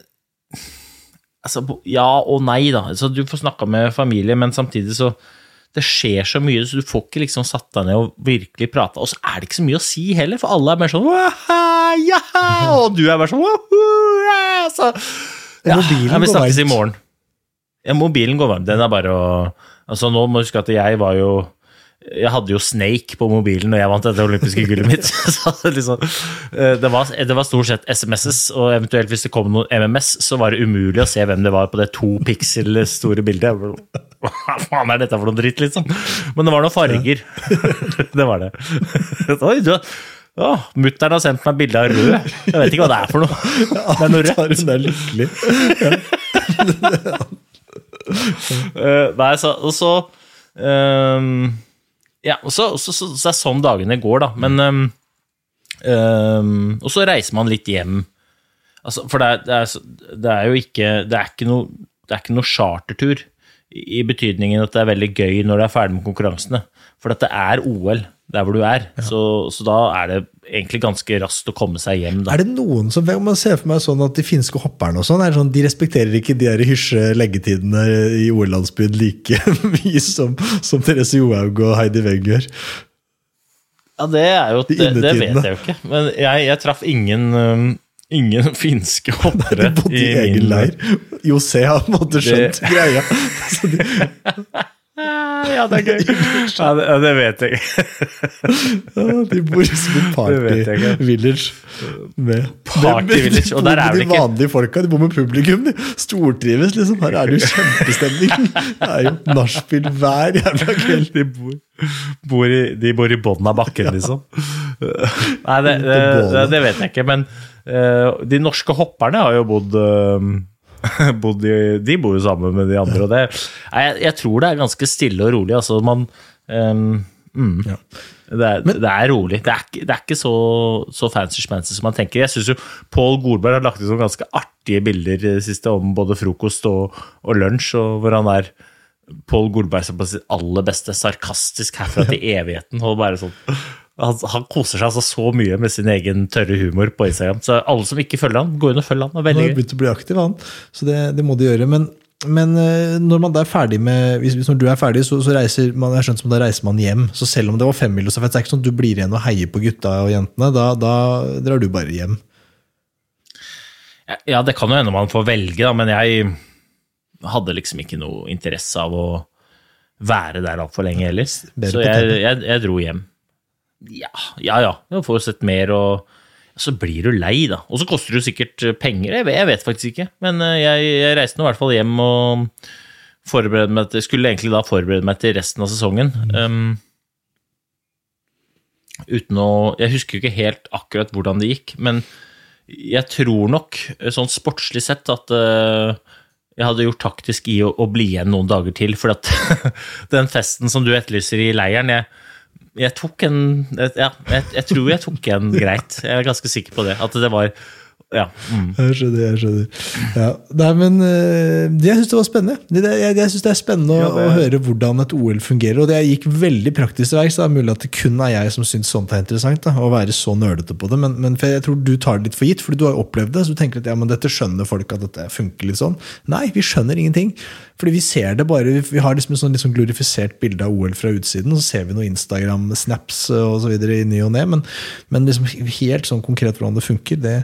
Altså, ja og nei, da. Altså, du får snakka med familie, men samtidig så Det skjer så mye, så du får ikke liksom satt deg ned og virkelig prata. Og så er det ikke så mye å si heller, for alle er mer sånn «Waha, jaha, Og du er bare sånn «Wahoo, ja», så, ja, vi snakkes i morgen. Ja, mobilen går varm. Den er bare å Altså, nå må du huske at jeg var jo jeg hadde jo Snake på mobilen når jeg vant dette olympiske gullet mitt. Så det, liksom, eh, det, var, det var stort sett SMS-es, og eventuelt hvis det kom noen MMS, så var det umulig å se hvem det var på det to pixel store bildet. Hva faen er dette for noe dritt, liksom? Men det var noen farger. Det var det. Oi, du å, Mutter'n har sendt meg bilde av rød. Jeg vet ikke hva det er for noe. Det er noe rødt. hun er lykkelig. Eh, nei, så, og så ehm, Ja, og så, så, så, så er det sånn dagene går, da. Men um, um, Og så reiser man litt hjem. Altså, for det er, det, er, det er jo ikke Det er ikke noe, det er ikke noe chartertur. I betydningen at det er veldig gøy når du er ferdig med konkurransene. For at det er OL der hvor du er. Så, så da er det egentlig ganske raskt å komme seg hjem. Da. Er det noen som Om man ser for meg sånn at de finske hopperne og sånn, er det sånn, de respekterer ikke de der hysje leggetidene i OL-landsbyen like mye som, som Therese Johaug og Heidi Weng gjør? Ja, det er jo De Det, det vet jeg jo ikke. Men jeg, jeg traff ingen um, Ingen finske hoppere. De bodde i, min- egen leir. José har på en måte skjønt greia. Så de, Ja, det er gøy. Ja, det, ja, det vet jeg ja, de bor som en party-village. Med, Party med- village, og der er de vel ikke- vanlige folka, de bor med publikum. De stortrives, liksom. Her er det jo kjempestemning. Det er jo nachspiel hver jævla kveld. De bor, bor i, de bor i bånn av bakken, liksom. Nei, det, det, det, det vet jeg ikke. Men eh, de norske hopperne har jo bodd eh, i, De bor jo sammen med de andre, og det jeg, jeg tror det er ganske stille og rolig. Altså, man um, mm, Ja. det, er, det er rolig. Det er det er ikke så, så fancy-schmancy som man tenker. Jeg syns jo Pål Golberg har lagt ut noen ganske artige bilder det siste om både frokost og, og lunsj, og hvor han er Pål Golberg som på sitt aller beste, sarkastisk herfra til evigheten. og bare sånn han, han koser seg altså så mye med sin egen tørre humor på Instagram. Så alle som ikke følger han, gå inn og følg han. Det er Han har begynt å bli aktiv, han. Så det, det må de gjøre. Men, men eh, når man da er ferdig med hvis, hvis når du er ferdig, så, så reiser man jeg skjønt som da reiser man hjem. Så selv om det var femmilsstafett, så er det ikke sånn at du blir igjen og heier på gutta og jentene. Da, da drar du bare hjem. Ja, det kan jo hende man får velge, da, men jeg hadde liksom ikke noe interesse av å være der altfor lenge heller. Så jeg, jeg, jeg dro hjem. Ja, ja. ja. Du får sett mer, og så blir du lei, da. Og så koster det jo sikkert penger. Jeg vet, jeg vet faktisk ikke. Men eh, jeg, jeg reiste nå i hvert fall hjem og forberedte meg til, skulle egentlig da forberede meg til resten av sesongen. Um, uten å Jeg husker jo ikke helt akkurat hvordan det gikk, men jeg tror nok, eh, sånn sportslig sett, at uh, jeg hadde gjort taktisk i å, å bli igjen noen dager til. For at den festen som du etterlyser i leiren, jeg, jeg tok en Ja, jeg, jeg tror jeg tok en greit. Jeg er ganske sikker på det. At det var Ja. Mm. Jeg skjønner, jeg skjønner. Ja. Nei, men eh, jeg syns det var spennende. Jeg jeg synes det er spennende Ja, det- å høre hvordan et OL fungerer. Og det gikk veldig praktisk til verks. Det er mulig at det kun er jeg som syns sånt er interessant. Da, å være så nerdete på det. Men, men for jeg tror du tar det litt for gitt, fordi du har opplevd det. Så du tenker at ja, men dette skjønner folk at dette funker litt sånn. Nei, vi skjønner ingenting. Fordi vi ser det bare Vi har liksom et sånn sånn glorifisert bilde av OL fra utsiden, og så ser vi noen Instagram-snaps så videre i ny og ne, men, men liksom helt sånn konkret hvordan det funker, det,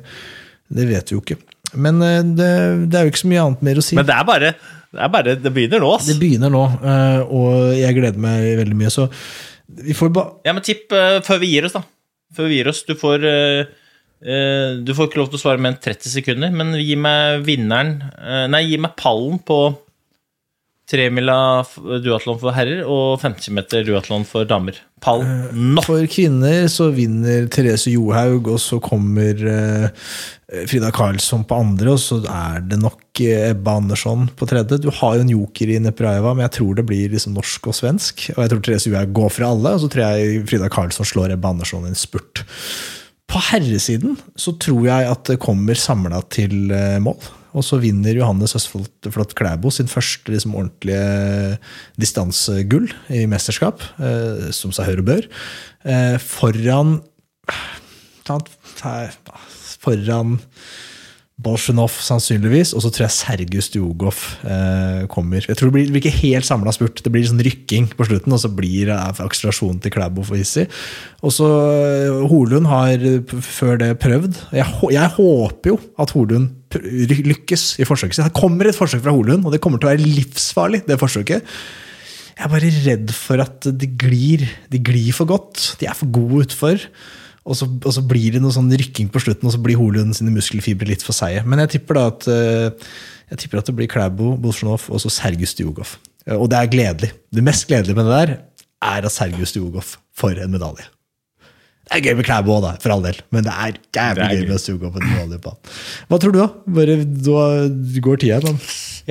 det vet vi jo ikke. Men eh, det, det er jo ikke så mye annet mer å si. Men det er bare det, er bare, det begynner nå, ass. Det begynner nå, eh, og jeg gleder meg veldig mye. Så vi får bare Ja, men tipp eh, før vi gir oss, da. Før vi gir oss. Du får Du får ikke lov til å svare mer enn 30 sekunder, men gi meg vinneren Nei, gi meg pallen på tremila duatlon for herrer og 50 meter duatlon for damer. Pall nå! For kvinner så vinner Therese Johaug, og så kommer eh, Frida Karlsson på andre, og så er det nok eh, Ebba Andersson på tredje. Du har jo en joker i Nepraeva, men jeg tror det blir liksom norsk og svensk. Og jeg tror Therese Johaug går fra alle, og så tror jeg Frida Karlsson slår Ebba Andersson i en spurt. På herresiden så tror jeg at det kommer samla til eh, mål. Og så vinner Johannes Østfold Klæbo sin første liksom, ordentlige distansegull i mesterskap, eh, som seg hør og bør. Eh, foran Foran Bolsjunov sannsynligvis, og så tror jeg Sergius Djugov eh, kommer. Jeg tror det blir, blir ikke helt samla spurt, det blir sånn rykking på slutten, og så blir det akselerasjonen til Klæbo for hissig. Og så eh, Holund har før det prøvd. Jeg, jeg håper jo at Holund lykkes i forsøket sitt. Det kommer et forsøk fra Holund, og det kommer til å være livsfarlig, det forsøket. Jeg er bare redd for at de glir, de glir for godt. De er for gode utfor. Og så, og så blir det noe sånn rykking på slutten, og så blir Holund sine muskelfibre litt for seige. Men jeg tipper da at, eh, jeg tipper at det blir Klæbo, Bolsjunov og så Sergius Djugov. Eh, Og det er gledelig. Det mest gledelige med det der er at Sergius Djugov får en medalje. Det er gøy med Klæbo òg, for all del, men det er jævlig gøy gøy. med suge på en medalje. Hva tror du, da? Bare, da går tida, igjen.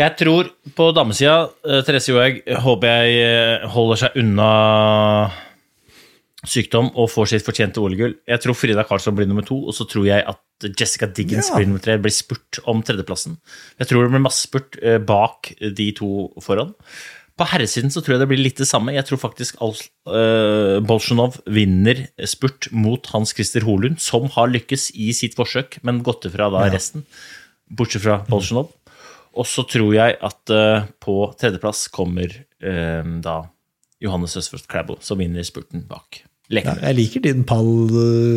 Jeg tror på damesida uh, Therese Johaug håper jeg eh, holder seg unna sykdom og får sitt fortjente OL-gull. Jeg tror Frida Karlsson blir nummer to, og så tror jeg at Jessica Diggins Ja. blir nummer tre. Blir spurt om tredjeplassen. Jeg tror det blir masse spurt eh, bak de to foran. På herresiden så tror jeg det blir litt det samme. Jeg tror faktisk Al uh, Bolsjunov vinner spurt mot Hans Christer Holund, som har lykkes i sitt forsøk, men gått ifra da resten, bortsett fra Bolsjunov. Og så tror jeg at uh, på tredjeplass kommer uh, da Johannes Østfold Klæbo, som vinner spurten bak. Ja, Lekene. jeg liker din pall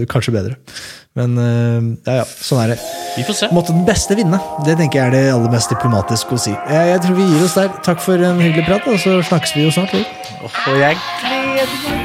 kanskje bedre. Men ja, ja, sånn er det. Vi får se. Måtte den beste vinne. Det tenker jeg er det aller mest diplomatiske å si. Jeg, jeg tror vi gir oss der. Takk for en hyggelig prat, og så snakkes vi jo snart. Liv. Og jeg gleder meg